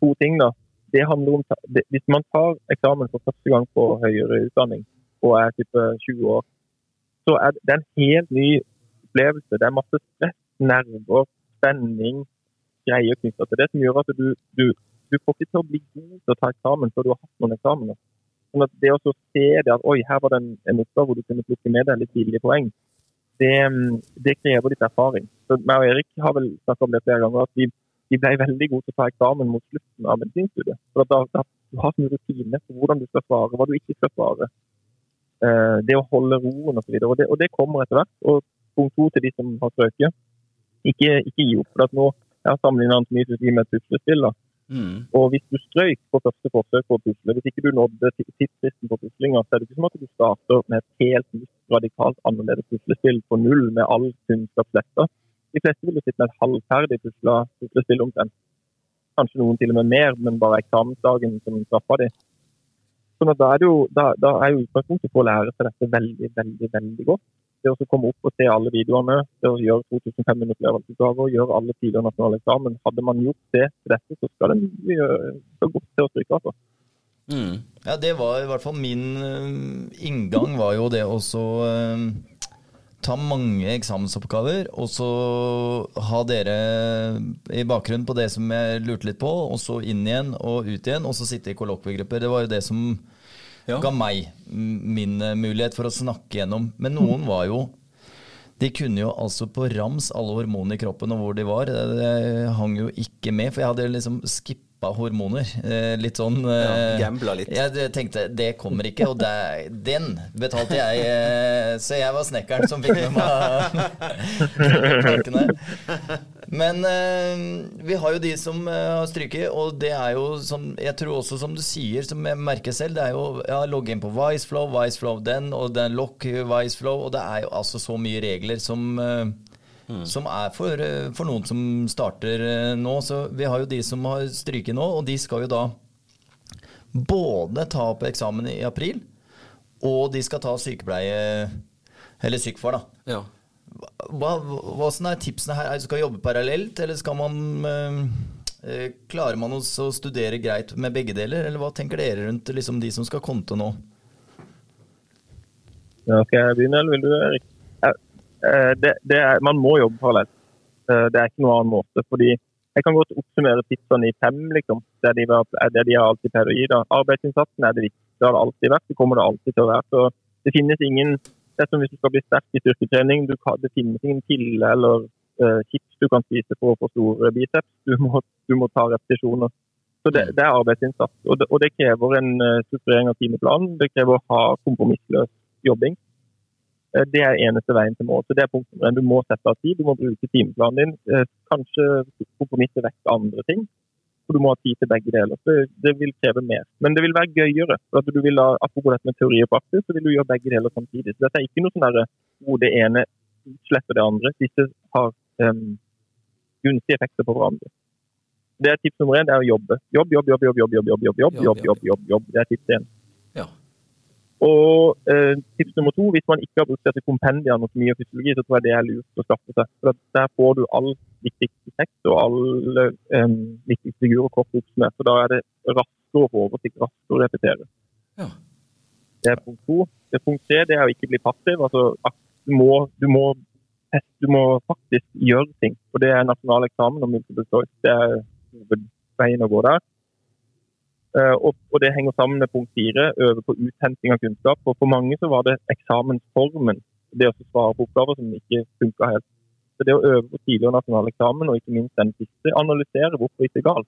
To ting da. Det handler om, det, Hvis man tar eksamen for første gang på høyere utdanning og er type 20 år, så er det en helt ny opplevelse. Det er masse stress, nerver, spenning, greier knytta til det, som gjør at du, du, du får ikke til å bli god til å ta eksamen før du har hatt noen eksamener. Sånn at det å se det at oi, her var det en, en oppgave hvor du kunne plukke med deg litt tidlige poeng, det, det, krever litt erfaring. Så meg og Erik har vel snakket om det flere ganger, at vi, vi, ble veldig gode til å ta eksamen mot slutten av medisinstudiet. For da, da, Du har sånne rutine på hvordan du skal svare, hva du ikke skal svare. Eh, det å holde roen osv. Og, og, og det kommer etter hvert. Og punkt to til de som har strøket, ikke, ikke gi opp. for at nå jeg har sammenlignet anatomi med puslespill. Mm. Og hvis du strøyk på første forsøk på å pusle, hvis ikke du nådde tidsfristen på puslinga, så er det ikke som at du starter med et helt nytt, radikalt annerledes puslespill på null med all kunnskap sletta. De fleste vil jo sitte med et halvferdig pusla puslespill omtrent. Kanskje noen til og med mer, men bare eksamensdagen som straffa de. Sånn at da er, jo, da, da er jo utgangspunktet for å lære seg dette veldig, veldig, veldig godt det å komme opp og se alle videoene, det å gjøre 2500 opplevelsesoppgaver, gjøre alle tidligere nasjonale eksamen. Hadde man gjort det til dette, så skal det mye så godt til å stryke. altså. Mm. Ja, det var i hvert fall min uh, inngang, var jo det også. uh, ta mange eksamensoppgaver, og så ha dere i bakgrunnen på det som jeg lurte litt på, og så inn igjen og ut igjen, og så sitte i kollokviegrupper. Det var jo det som ja. ga meg min eh, mulighet for å snakke gjennom. Men noen var jo De kunne jo altså på rams alle hormonene i kroppen og hvor de var. Det, det hang jo ikke med, for jeg hadde liksom skippa hormoner. Eh, litt sånn ja, eh, Gambla litt. Jeg tenkte det kommer ikke, og det, den betalte jeg. Så jeg var snekkeren som fikk med meg plankene. Men eh, vi har jo de som eh, har stryket, og det er jo som Jeg tror også, som du sier, som jeg merker selv, det er jo ja, logge inn på Viceflow, Viceflow den, og den lock Viceflow, og det er jo altså så mye regler som eh, mm. Som er for, for, noen som starter eh, nå. Så vi har jo de som har stryket nå, og de skal jo da både ta opp eksamen i april, og de skal ta sykepleie Eller sykefar, da. Ja hva, hva er tipsene her? Skal man jobbe parallelt, eller skal man eh, Klarer man å studere greit med begge deler, eller hva tenker dere rundt liksom, de som skal konte nå? Ja, skal jeg begynne, eller vil du, Erik? Eh, det, det er, man må jobbe parallelt. Eh, det er ikke noen annen måte. fordi jeg kan godt oppsummere tipsene i fem. liksom. Det de, det de har alltid pleid å gi. da. Arbeidsinnsatsen er det viktigste. Det har det alltid vært. Det kommer det alltid til å være. Så det finnes ingen det er som hvis du skal bli sterk i styrketrening. Kan, det finnes ingen pille eller uh, chips du kan spise for å få store biceps. Du må, du må ta repetisjoner. Så det, det er arbeidsinnsats. Og det, og det krever en uh, strukturering av timeplanen. Det krever å ha kompromissløs jobbing. Uh, det er eneste veien til mål. Så det er punkt nummer Du må sette av tid, du må bruke timeplanen din. Uh, kanskje kompromisse vekk andre ting. For du må ha tid til begge deler. Det, det, vil kreve mer. Men det vil være gøyere. for at du vil ha, Apropos dette med teori og praksis, så vil du gjøre begge deler samtidig. Så dette er ikke noe sånn hvor det ene slipper det andre. Disse har um, gunstige effekter på hverandre. Det er Tips nummer én det er å jobbe. Jobb, jobb, jobb, jobb, jobb, jobb, jobb, jobb, jobb, jobb, jobb, jobb, jobb. Det er tips én. Og eh, tips nummer to, hvis man ikke har brukt dette kompendiet anatomi og fysiologi, så tror jeg det er lurt å skaffe seg. For Der får du all viktigste tekst og alle eh, viktigste figurer kort oppsummert. Så da er det raskere oversikt, raskere å repetere. Ja. Det er punkt to. Det er punkt tre det er å ikke bli passiv. altså du må, du må du må faktisk gjøre ting. Og det er nasjonal eksamen og multiple choice. Det er hovedveien å gå der. Eh, og, og, det henger sammen med punkt fire, øve på uthenting av kunnskap. Og for mange så var det eksamensformen, det å svare på oppgaver som ikke funka helt. Så det å øve på tidligere nasjonal eksamen, og ikke minst den siste, analysere hvorfor ikke galt.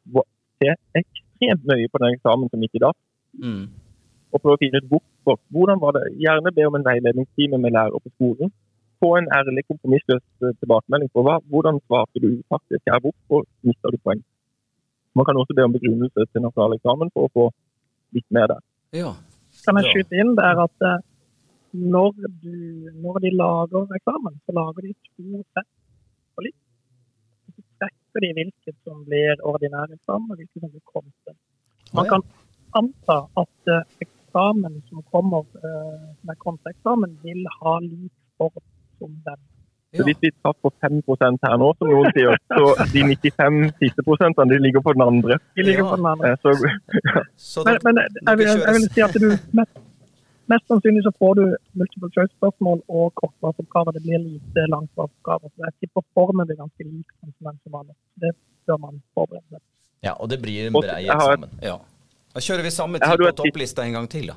Se ekstremt nøye på den eksamen som gikk i dag. Mm. Og prøve å finne ut hvorfor. Hvordan var det? Gjerne be om en veiledningstime med lærer på skolen. Få en ærlig, kompromissløs eh, tilbakemelding på hva, hvordan svarte du faktisk her. Hvorfor mista du poeng? Man kan også be om begrunnelse til nasjonal eksamen for å få litt mer der. Ja. Kan jeg skyte inn der at eh, når, du, når, de lager eksamen, så lager de to sett på litt. Så trekker de hvilket som blir ordinær eksamen, og hvilket som blir konte. Man kan anta at uh, eksamen som kommer uh, med konteeksamen, vil ha lik form som den så Hvis vi traff på 5% her nå, som noen sier, så de 95 siste prosentene de ligger på den andre. De ligger på den andre. Så, ja. men, men jeg, vil, jeg, vil, si at du mest, mest sannsynlig så får du multiple choice-spørsmål og kortvarsoppgaver. Det blir lite langvarsoppgaver. Så jeg tipper formen blir ganske lik som den som vanlig. Det bør man forberede seg Ja, og det blir en brei eksamen. Ja. Da kjører vi samme tid på topplista en gang til, da.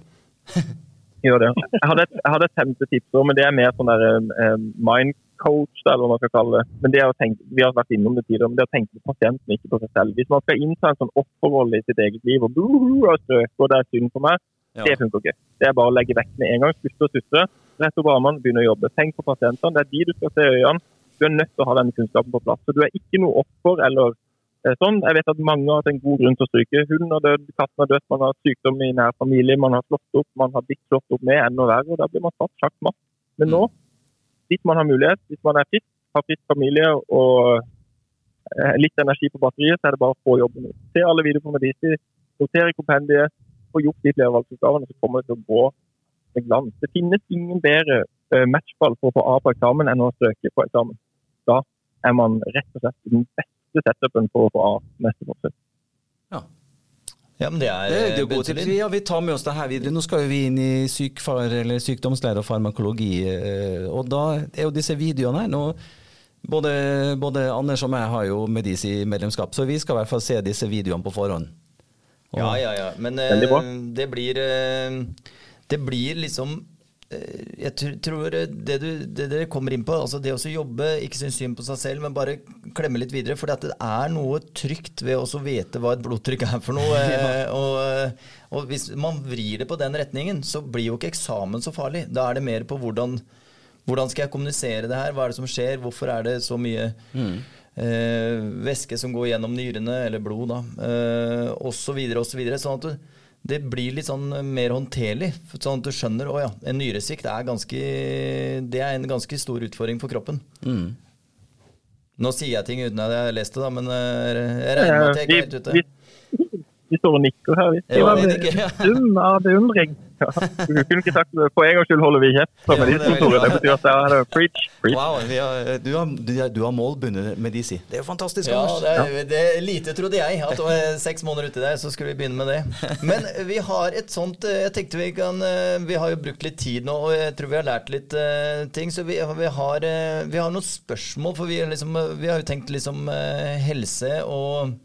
Gjør det. Jeg hadde et, jeg hadde et femte tips, men det er mer sånn der um, mind coach, eller hva man skal kalle det. Men det å tenke, Vi har vært innom det tidligere, men det å tenke på pasienten, ikke på seg selv. Hvis man skal innta en sånn offerrolle i sitt eget liv og og strøke, og det er synd for meg, ja. det funker ikke. Det er bare å legge vekk med en gang. Slutte å sutre. Rett over armene, begynne å jobbe. Tenk på pasientene. Det er de du skal se i øynene. Du er nødt til å ha denne kunnskapen på plass. Så Du er ikke noe offer eller eh, sånn. Jeg vet at mange har hatt en god grunn til å stryke. Hunden har dødd, katten har dødd, man har sykdom i nær familie, man har slått opp, man har blitt slått opp med enda verre. og Da blir man satt sjakkmatt. Men nå hvis man har mulighet, hvis man er frisk, har frisk familie og eh, litt energi på batteriet, så er det bare å få jobben ut. Se alle videoer på Medici, noter i kompendiet, få gjort de flervalgsoppgavene, så kommer til å gå med glans. Det finnes ingen bedre uh, matchball for å få A på eksamen enn å søke på eksamen. Da er man rett og slett den beste setupen for å få A neste forsøk. Ja, men det er, det, det er gode tips. Ja, vi tar med oss det her videre. Nå skal vi inn i sykfar, eller sykdomslære og farmakologi. Eh, og da er jo disse videoene her nå både, både, Anders og meg har jo Medisi-medlemskap, så vi skal i hvert fall se disse videoene på forhånd. Og, ja, ja, ja. Men uh, det blir uh, Det blir liksom Eh, jeg tror det, du, det dere kommer inn på, altså det å jobbe, ikke synes synd på seg selv, men bare klemme litt videre. For det er noe trygt ved å vite hva et blodtrykk er for noe. ja. og, eh, og, hvis man vrir det på den retningen, så blir jo ikke eksamen så farlig. Da er det mer på hvordan, hvordan skal jeg kommunisere det her, hva er det som skjer, hvorfor er det så mye mm. eh, væske som går gjennom nyrene, eller blod, da, eh, osv., osv. Så sånn at du det blir litt sånn mer håndterlig. Sånn at du skjønner at ja, en nyresvikt er, ganske, det er en ganske stor utfordring for kroppen. Mm. Nå sier jeg ting uten at jeg har lest det, da, men eh, jeg regner med at jeg er helt ute. Vi, vi står og nikker her. Vi. Det var sum av beundring. Ja, du kunne ikke sagt det. For en gangs skyld holder vi kjeft. Ja, det, det, betyr at det er preach. preach. Wow, har, du, har, du har målbundet med DC. Det er jo fantastisk. Ja, det er, det lite trodde jeg. At det var seks måneder uti der, så skulle vi begynne med det. Men vi har et sånt eh, Jeg tenkte vi kan eh, Vi har jo brukt litt tid nå, og jeg tror vi har lært litt uh, ting. Så vi, vi, har, uh, vi, har, noen spørsmål, for vi, liksom, vi har jo tenkt liksom uh, helse og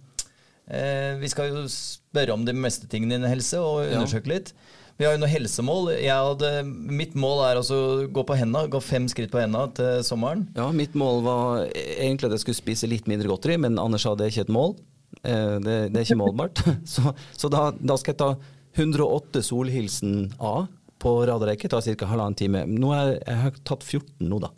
Vi skal jo spørre om de meste tingene innen helse og undersøke litt. Vi har jo noen helsemål. Hadde, mitt mål er å gå på henda, gå fem skritt på henda til sommeren. Ja, mitt mål var egentlig at jeg skulle spise litt mindre godteri, men Anders sa det er ikke et mål. Eh, det, det er ikke målbart. Så, så da, da, skal jeg ta 108 Solhilsen A på rad og rekke. Tar ca. halvannen time. Nå er, jeg har tatt 14 nå, da.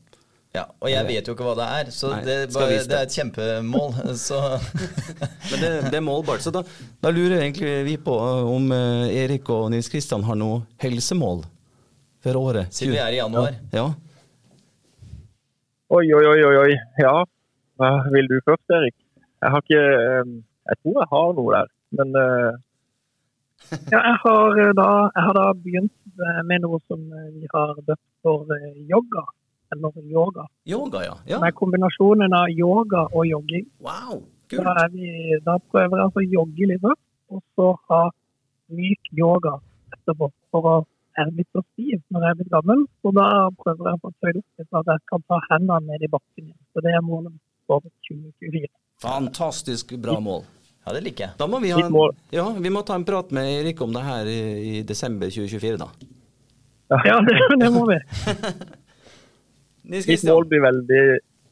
Ja, og jeg vet jo ikke hva det er, så Nei, det, bare, det, er et kjempemål. Men det, det, er målbart. Så da, da, lurer egentlig vi på om uh, Erik og Nils Kristian har noe helsemål for året. Siden vi er i januar. Ja. Oi, oi, oi, oi. Ja, hva vil du først, Erik? Jeg har ikke um, Jeg tror jeg har noe der, men. Ja, jeg har, da, jeg har da begynt med noe som vi har døpt for yoga eller yoga. Yoga, ja. ja. Med kombinasjonen av yoga og jogging. Wow, kult. Da, vi, da prøver jeg altså å jogge litt først, og så ha myk yoga etterpå. For å er blitt så stiv når jeg er blitt gammel. Og da prøver jeg å få tøyd opp litt, så at jeg kan ta hendene ned i bakken igjen. Så det er målet for 2024. Fantastisk bra mål. Ja, det liker jeg. Da må vi, ha, en, ja, vi må ta en prat med Erik om det her i, i desember 2024, da. Ja, det, det må vi. Nils Mitt mål blir veldig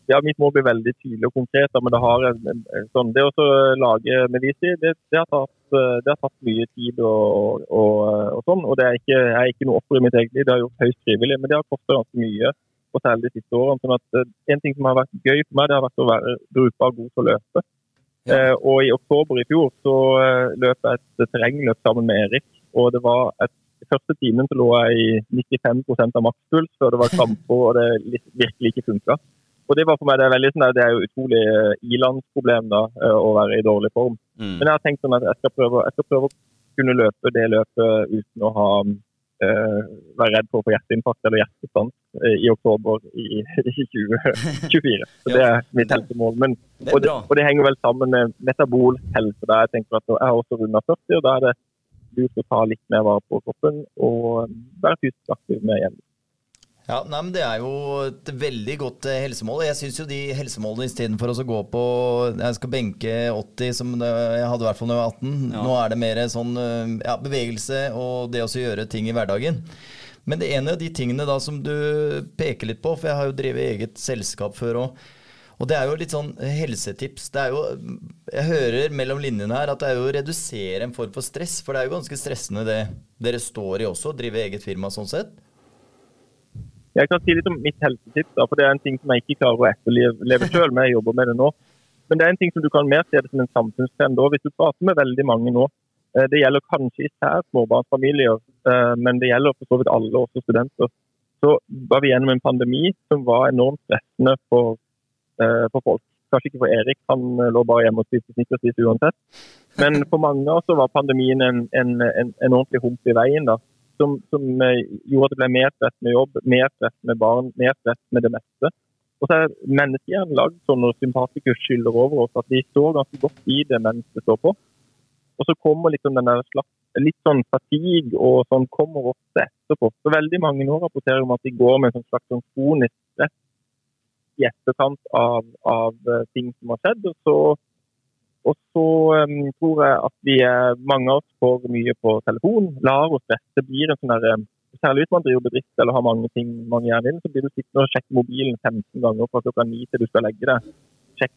ja, mitt mål blir veldig tydelig og konkret. da, Men det har en, sånn, det å lage Medici, det, det, har tatt, eh, det har tatt mye tid og, og, og sånn. Og det er ikke, er ikke noe offer i mitt eget liv, det har gjort høyst frivillig. Men det har kostet ganske mye, og særlig de siste årene. sånn at eh, En ting som har vært gøy for meg, det har vært å være brukbar god til å løpe. Ja. Eh, og i oktober i fjor så eh, løp jeg et terrengløp sammen med Erik. Og det var et i første timen så lå jeg i 95% av makspuls før det var kramper og det virkelig ikke funka. Og det var for meg det er veldig sånn, det er jo utrolig eh, ilandsproblem da, eh, å være i dårlig form. Mm. Men jeg har tenkt sånn at jeg skal prøve, jeg skal prøve å kunne løpe det løpet uten å ha uh, være redd for å få hjerteinfarkt eller hjertestans uh, i oktober i, i 2024. Så det er mitt helsemål. Men, og, det, og det henger vel sammen med metabol helse. Der jeg tenker at jeg har også runda 40, og da er det lurt å ta litt mer vare på kroppen og være fysisk aktiv med hjemme. Ja, nei, men Det er jo et veldig godt eh, helsemål. Jeg syns jo de helsemålene istedenfor å gå på Jeg skal benke 80, som jeg hadde i hvert fall da jeg var 18. Ja. Nå er det mer sånn eh, ja, bevegelse og det å gjøre ting i hverdagen. Men det ene av de tingene da som du peker litt på, for jeg har jo drevet eget selskap før òg. Og det er jo litt sånn helsetips. Det er jo, jeg hører mellom linjene her at det er jo å redusere en form for stress. For det er jo ganske stressende det dere står i også, å drive eget firma sånn sett. Jeg kan si litt om mitt helsetips, da, for det er en ting som jeg ikke klarer å etterleve sjøl, men jeg jobber med det nå. Men det er en ting som du kan mer se det som en samfunnstrend òg. Hvis du prater med veldig mange nå, eh, det gjelder kanskje især småbarnsfamilier, eh, men det gjelder for så vidt alle, også studenter, så var vi gjennom en pandemi som var enormt stressende for, eh, for folk. Kanskje ikke for Erik, han eh, lå bare hjemme og spiste snickersis uansett. Men for mange av oss var pandemien en, en, en, en ordentlig hump i veien. da som, som eh, gjorde at det ble mer stress med jobb, mer stress med barn, mer stress med det meste. Og så er menneskehjernen lagd sånn når sympatikus skyller over oss, at vi står ganske godt i det mens det står på. Og så kommer liksom den der slags, litt sånn fatigue og sånn kommer ofte etterpå. Så veldig mange nå rapporterer om at de går med en sånn slags sånn kronisk stress i etterkant av, av eh, ting som har skjedd. Og så, og så um, tror jeg at vi mange av oss får mye på telefon, lar oss stresse. Det blir en sånn der, Særlig hvis man driver bedrift eller har mange ting man gjerne vil, så blir du sittende og sjekke mobilen 15 ganger fra klokka 9 til du skal legge deg.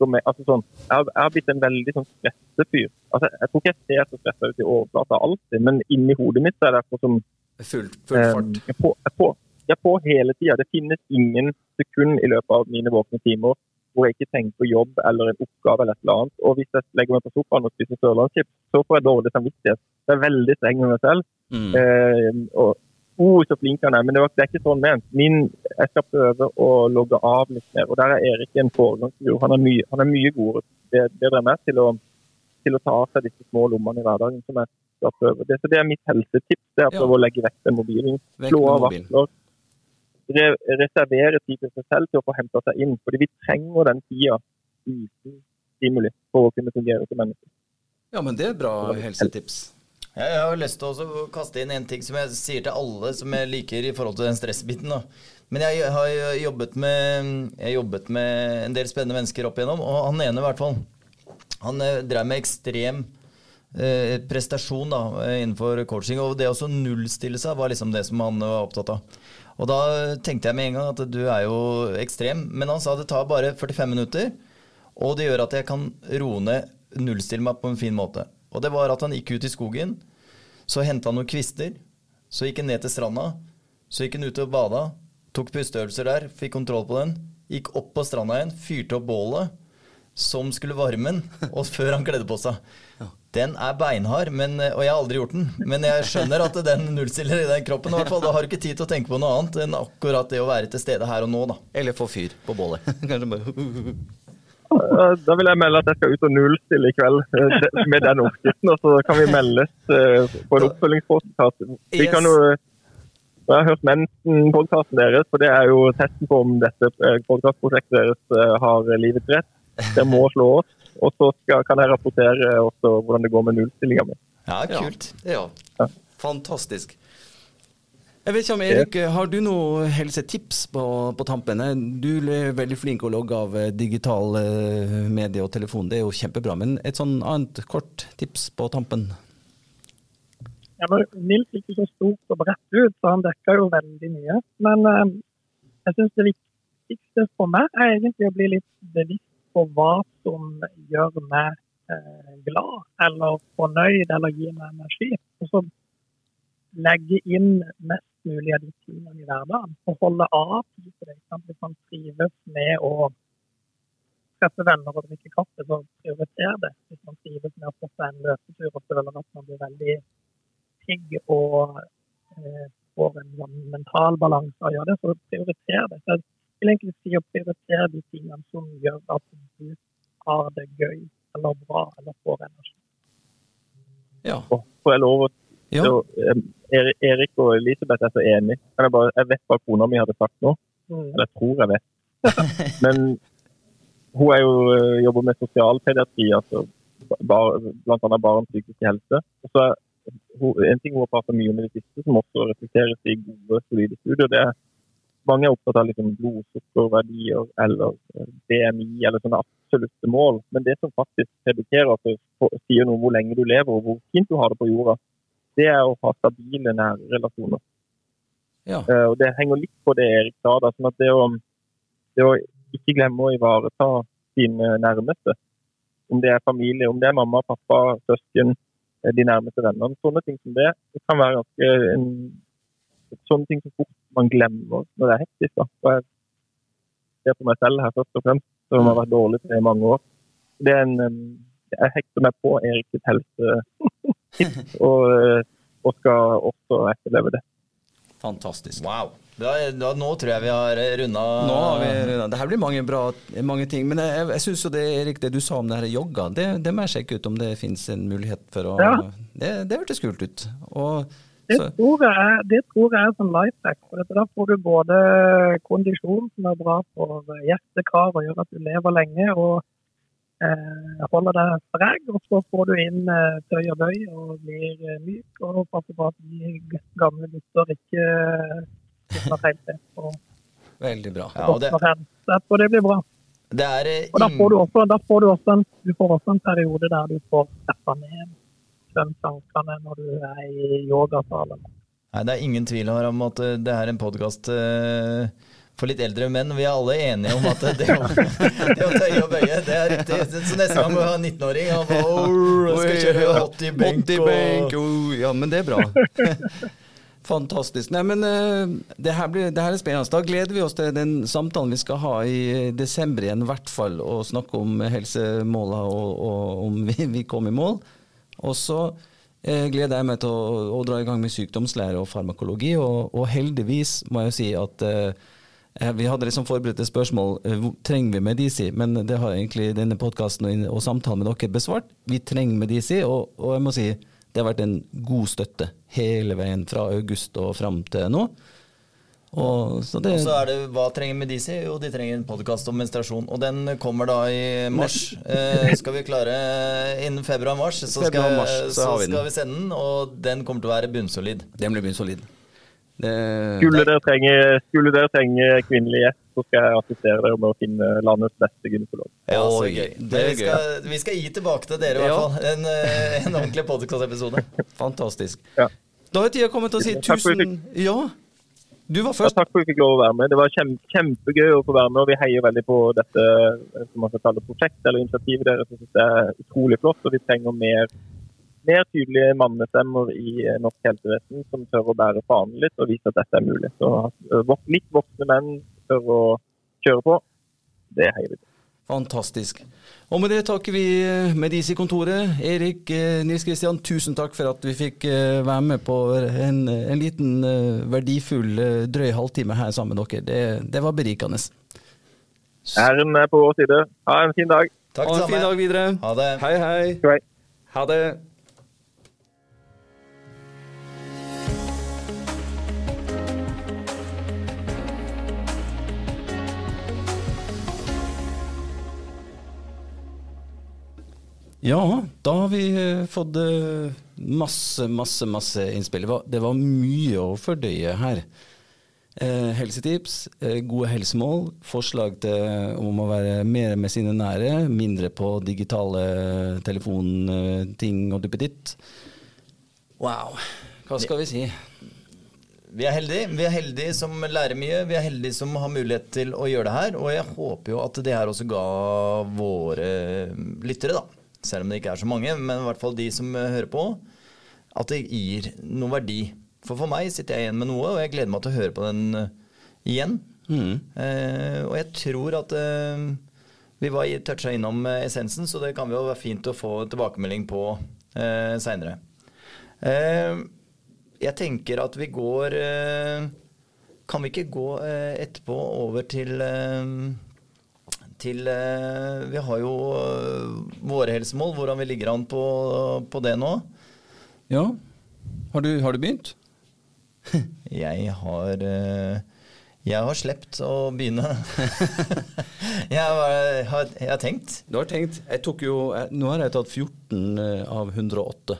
Med, altså sånn, jeg, har, jeg har blitt en veldig sånn stressefyr. Altså, jeg tror ikke jeg ser så stressa ut i overflata alltid, men inni hodet mitt så er det akkurat som Full, full Eh. Jeg på, jeg på, jeg på hele tida. Det finnes ingen sekund i løpet av mine våkne timer hvor jeg ikke tenker på jobb eller en oppgave eller et eller annet. Og hvis jeg legger meg på sofaen og spiser sørlandschips, så får jeg dårlig samvittighet. Jeg er veldig streng med meg selv. Mm. Eh, og oh, så flink han er. Men det, var, det er ikke sånn ment. Min, jeg skal prøve å logge av litt mer. Og der er Erik en foregangsfigur. Han er mye, han er mye god, det- bedre enn meg til å, til å ta av seg disse små lommene i hverdagen. som jeg skal prøve. Det, så det er mitt helsetips. det er å Ja. prøve å legge vekk den mobilen. Slå av varsler. Re reservere tid til seg selv til å få henta seg inn. Fordi vi trenger den tida uten stimuli for å kunne fungere som mennesker. Ja, men det er bra helsetips. Jeg har lyst til å kaste inn en ting som jeg sier til alle som jeg liker i forhold til den stressbiten. da. Men jeg har jobbet med, jeg har jobbet med en del spennende mennesker opp igjennom, og han ene i hvert fall. Han eh, drev med ekstrem eh, prestasjon da, innenfor coaching, og det å nullstille seg var liksom det som han var opptatt av. Og da tenkte jeg med en gang at du er jo ekstrem, men han sa det tar bare 45 minutter, og det gjør at jeg kan roe ned, nullstille meg på en fin måte. Og det var at han gikk ut i skogen, så henta han noen kvister, så gikk han ned til stranda, så gikk han ut og bada, tok pusteøvelser der, fikk kontroll på den, gikk opp på stranda igjen, fyrte opp bålet, som skulle varme den, og før han kledde på seg. Den er beinhard, men, og jeg har aldri gjort den, men jeg skjønner at den nullstiller i den kroppen. i hvert fall. Da har du ikke tid til å tenke på noe annet enn akkurat det å være til stede her og nå, da. Eller få fyr på bålet. Eh, Da vil jeg melde at jeg skal ut og nullstille i kveld eh, med den oppskriften. Og så kan vi meldes eh, på en oppfølgingspodkast. Vi kan jo Jeg har hørt Mensen-podkasten deres, for det er jo testen på om dette podkastprosjektet deres har livets rett. Dere må slå oss. Og så skal, kan jeg rapportere også hvordan det går med nullstillinga mi. Ja, kult. Ja. Ja. Fantastisk. Jeg vet ikke om Erik, har du noe helsetips på, på tampen? Du er veldig flink å logge av eh, digital eh, medie og telefon, det er jo kjempebra. Men et sånn annet kort tips på tampen? Ja, men Nils gikk jo så stort og bredt ut, så han dekka jo veldig mye. Men eh, jeg syns det viktigste for meg er egentlig å bli litt bevisst på hva som gjør meg eh, glad eller fornøyd eller gir meg energi. Og så legge inn mest mulig av de tingene i hverdagen. Og holde av til det. Hvis man trives med å treffe venner og drikke kaffe, så prioriter det. Hvis man trives med å få seg en løpetur og føler at man blir veldig pigg og eh, får en sånn mental balanse av å gjøre det, så prioriter det. Så vil egentlig si å prioritere de tingene som gjør at du har det gøy eller bra eller får energi. Ja. Og får jeg lov å ja. så, um, Erik og Elisabeth er så enige. Jeg, bare, jeg vet hva kona mi hadde sagt nå. Mm. Eller jeg tror jeg vet. Men hun er jo, eh, jobber med sosialpediatri, altså bar, bl.a. barns psykiske helse. Og så hun, En ting hun har pratet mye om i det siste, som også reflekteres i gode, solide studier, det er mange er opptatt av liksom blodsukkerverdier eller eh, BMI eller sånne absolutte mål. Men det som faktisk predikerer at det sier noe om hvor lenge du lever og hvor fint du har det på jorda, det er å ha stabile nære relasjoner. ja. Uh, og Det henger litt på det Erik sa. da, sånn at det å, det å ikke glemme å ivareta sine nærmeste, om det er familie, om det er mamma, pappa, søsken, eh, de nærmeste vennene, sånne ting som det, det kan være ganske en, sånne ting som fort man glemmer når det er hektisk. da. Og jeg ser på meg selv her først og fremst, som har vært dårlig til det i mange år. Det er en, en jeg hekter meg på Erik sitt helsetips, og, eh, og skal også etterleve det. Fantastisk. Wow. Da, da, nå tror jeg vi har runda Nå har vi, det her blir mange bra mange ting. Men jeg, jeg syns jo det Erik, det du sa om det her jogga, det, det må jeg sjekke ut om det finnes en mulighet for å Ja. Det, det hørtes kult ut. Og, Det tror jeg det tror jeg er som life hack. Da får du både kondisjon, som er bra for hjertekar og gjør at du lever lenge, og eh, holder deg sprek. Og så får du inn eh, tøy og bøy og blir eh, myk, og passer på at de gamle gutter ikke slipper helt til. Veldig bra. Ja, og det. Så jeg tror det blir bra. det er eh, Og da får du også, da får du også, en, du får også en periode der du får steppa ned tømt tankene når du er i yogasalen. Nei, Det er ingen tvil om at eh, det er en podkast for litt eldre menn. Vi er alle enige om at det å, det å tøye og bøye, det er riktig. Så neste gang må vi ha en 19-åring og bare, skal kjøre 80 benk. 80 benk, oh, ja, men det er bra. Fantastisk. Nei, men eh, det her, blir, det her er spennende. Da gleder vi oss til den samtalen vi skal ha i eh, desember igjen, i hvert fall, og snakke om helsemåla og, og om vi, vi kom i mål. Og så eh, gleder jeg meg til å, å dra i gang med sykdomslære og farmakologi, og, og heldigvis må jeg jo si at eh, vi hadde liksom forberedt et spørsmål eh, trenger vi Medici, men det har egentlig denne podkasten og, og samtalen med dere besvart. Vi trenger Medici, og, og jeg må si det har vært en god støtte hele veien fra august og fram til nå. Og, så det, Og så er det Hva trenger Medici? Jo, de trenger en podkast om menstruasjon. Og den kommer da i mars. Eh, skal vi klare innen februar-mars, så, skal, Februar-mars, så så vi skal vi sende den. Og den kommer til å være bunnsolid. den blir bunnsolid. Det, Skulle dere trenge, skulle dere trenge kvinnelig gjest, så skal jeg assistere dere med å finne landets beste gynekolog. Ja, så gøy. det Men er vi, skal, vi skal gi tilbake til dere, i Ja. hvert fall. En, eh, en ordentlig podkast-episode. fantastisk. Ja. Da er tida kommet til å si Takk for at tusen Ja, du var Ja, takk for at vi fikk lov å være med. Det var kjem, kjempegøy å få være med, og vi heier veldig på dette eh, som man skal kalle prosjektet eller initiativet deres. Jeg synes det er utrolig flott, og vi trenger mer, mer tydelige mannestemmer i eh, norsk helsevesen som tør å bære fanen litt og vise at dette er mulig. Så eh, litt voksne menn tør å kjøre på. Det heier vi på. Fantastisk. Og med det takker vi eh, i kontoret. Erik, eh, Nils Kristian, tusen takk for at vi fikk eh, være med på en, en liten verdifull drøy halvtime her sammen med dere. Det, det var berikende. Æren er på vår side. Ha en fin dag. Takk Ha en fin dag videre. Ha det. Hei, hei. Hei. Ha det. Ja, da har vi eh, fått eh, Masse, masse, masse innspill. Det var, det var mye å fordøye her. Eh, helsetips, eh, gode helsemål, forslag til om å være mer med sine nære, mindre på digitale telefonting og duppeditt. Wow, hva skal vi si? Vi er heldige. Vi er heldige som lærer mye. Vi er heldige som har mulighet til å gjøre det her. Og jeg håper jo at det her også ga våre lyttere, da, selv om det ikke er så mange, men i hvert fall de som hører på, at det gir noe verdi. For for meg sitter jeg igjen med noe, og jeg gleder meg til å høre på den uh, igjen. Mm. Eh, og jeg tror at eh, vi var toucha innom eh, essensen, så det kan jo være fint å få tilbakemelding på eh, seinere. Eh, jeg tenker at vi går eh, Kan vi ikke gå eh, etterpå over til eh, til eh, Vi har jo eh, våre helsemål, hvordan vi ligger an på, på det nå. Ja, har du, har du begynt? Jeg har eh, Jeg har sluppet å begynne. jeg, har, har, jeg har tenkt. Du har tenkt jeg tok jo, jeg, Nå har jeg tatt 14 av 108.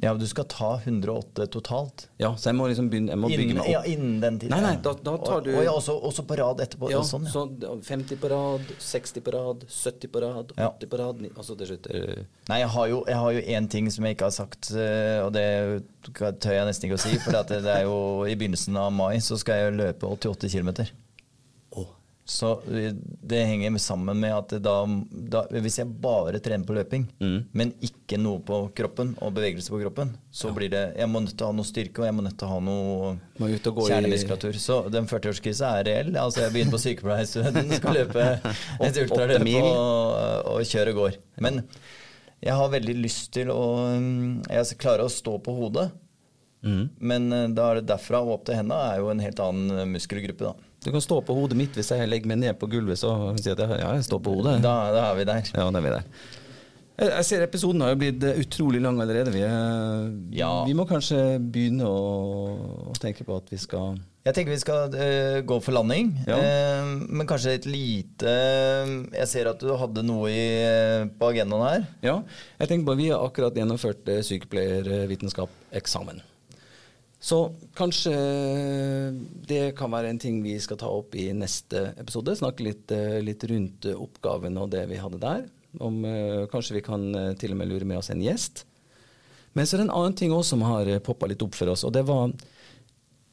Ja, du skal ta 108 totalt. Ja, så jeg må liksom begynne Jeg må bygge meg opp. ja, innen den tiden. Nei, nei, da- da tar du- Og, og ja, også, også på rad etterpå. Ja, sånn, ja. så 50 på rad, 60 på rad, 70 på rad, 80 Ja. på rad Altså til slutt eh, Nei, jeg har jo jeg har jo én ting som jeg ikke har sagt, eh, og det tør jeg nesten ikke å si. For det det er jo i begynnelsen av mai så skal jeg løpe 88 km. Så eh, det henger sammen med at da, da Hvis jeg bare trener på løping, Mm. men ikke noe på kroppen og bevegelse på kroppen, så blir det Jeg må nødt til å ha noe styrke, og jeg må nødt til å ha noe gå i- Så den 40-årskrisa er reell. Altså Jeg begynner på sykepleierstudenten, skal løpe et ultraløp og, og kjøre går. Men jeg har veldig lyst til å mm, Jeg klarer å stå på hodet. mm. Men eh, da er det derfra og opp til henda er jo en helt annen eh, muskelgruppe, da. Du kan stå på hodet mitt hvis jeg legger meg ned på gulvet, så kan jeg si at jeg, ja, jeg står på hodet. Da, da er vi der. Ja, da er vi der. Jeg jeg ser episoden har jo blitt eh, utrolig lang allerede. Vi, er- Ja. vi må kanskje begynne å, å tenke på at vi skal Jeg tenker vi skal uh, gå for landing, Ja. Uh, men kanskje et lite Jeg ser at du hadde noe i, uh, på agendaen her. Ja, jeg tenker bare Vi har akkurat gjennomført eh, sykepleiervitenskap-eksamen. Så kanskje det kan være en ting vi skal ta opp i neste episode. Snakke litt, eh, litt rundt oppgaven og det vi hadde der. Om, eh, kanskje vi kan eh, til og med lure med oss en gjest. Men så er det en annen ting også som har poppa litt opp for oss, og det var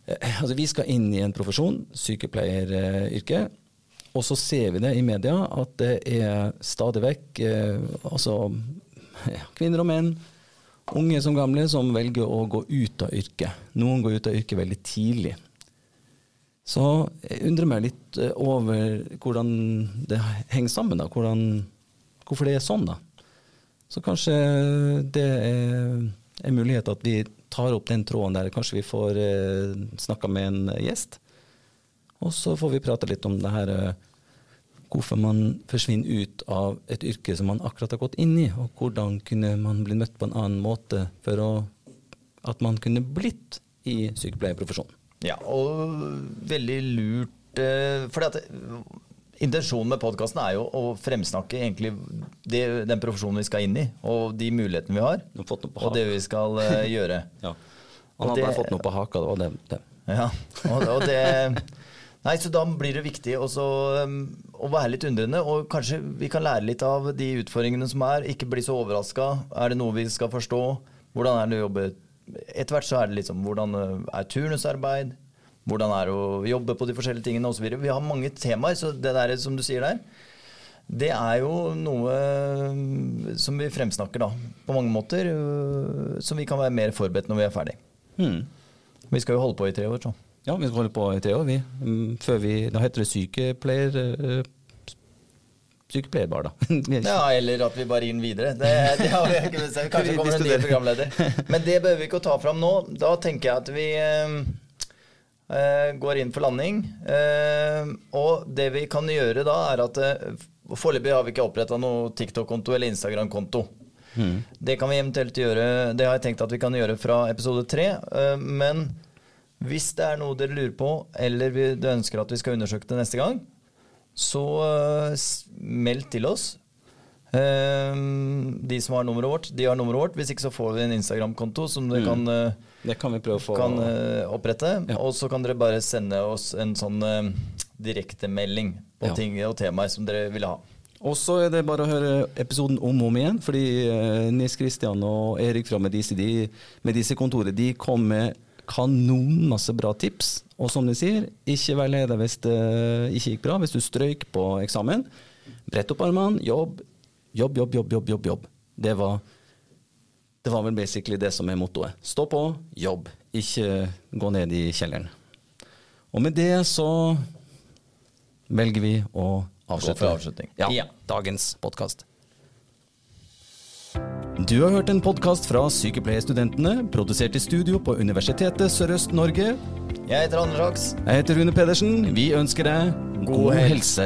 Altså, vi skal inn i en profesjon, sykepleieryrket. Og så ser vi det i media at det er stadig vekk altså kvinner og menn, unge som gamle, som velger å gå ut av yrket. Noen går ut av yrket veldig tidlig. Så jeg undrer meg litt eh, over hvordan det henger sammen, da. Hvordan, hvorfor det er sånn, da. Så kanskje det er en mulighet at vi tar opp den tråden der. Kanskje vi får eh, snakka med en gjest. Og så får vi prate litt om det her eh, hvorfor man forsvinner ut av et yrke som man akkurat har gått inn i, og hvordan kunne man bli møtt på en annen måte for å, at man kunne blitt i sykepleierprofesjonen. Ja, og veldig lurt eh, For eh, intensjonen med podkasten er jo å fremsnakke egentlig det, den profesjonen vi skal inn i, og de mulighetene vi har, og det vi skal eh, gjøre. Ja. Han hadde det- bare fått noe på haka, det var det. det. Ja, og, og det Nei, så da blir det viktig også, um, å være litt undrende, og kanskje vi kan lære litt av de utfordringene som er. Ikke bli så overraska. Er det noe vi skal forstå? Hvordan er det å jobbe Etter hvert så er det liksom hvordan uh, er turnusarbeid? Hvordan er det å jobbe på de forskjellige tingene osv. Vi har mange temaer, så det der som du sier der, det er jo noe um, som vi fremsnakker da, på mange måter, uh, som vi kan være mer forberedt når vi er ferdig. Hmm. Vi skal jo holde på i tre år, så. Ja, vi skal holde på i tre år, vi. Mm, Før vi Da heter det sykepleier... Sykepleierbar, da. Ja, eller at vi bare inn videre. Det, det har vi ikke bestemt. Kanskje kommer en ny programleder. Men det behøver vi ikke å ta fram nå. Da tenker jeg at vi eh, eh, går inn for landing. Eh, og det vi kan gjøre da, er at eh, Foreløpig har vi ikke oppretta noe TikTok-konto eller Instagram-konto. Det kan vi eventuelt gjøre Det har jeg tenkt at vi kan gjøre fra episode tre. eh, men hvis det er noe dere lurer på, eller du ønsker at vi skal undersøke det neste gang, så eh, meld til oss. Ehm, de som har nummeret vårt, de har nummeret vårt. Hvis ikke så får vi en Instagram-konto som dere kan, eh, Det kan kan eh, opprette. Ja. Og så kan dere bare sende oss en sånn direktemelding på Ja. ting og temaer som dere vil ha. Og så er det bare å høre episoden om og om igjen, fordi eh, Nils Kristian og Erik fra Medici, de, Medici-kontoret de kom med kanon masse bra tips. Og som de sier, ikke vær leder hvis det ikke gikk bra, hvis du strøyk på eksamen. Brett opp armene, jobb, jobb, jobb, jobb, jobb, jobb. jobb. Det var det var vel basically det som er mottoet. Stå på, jobb. Ikke gå ned i kjelleren. Og med det så velger vi å avslutte. avslutning. Ja, Ja. dagens podkast. Du har hørt en podkast fra Sykepleierstudentene, produsert i studio på Universitetet Sørøst-Norge. Jeg heter Anders Haks. Jeg heter Rune Pedersen. Vi ønsker deg god, God helse.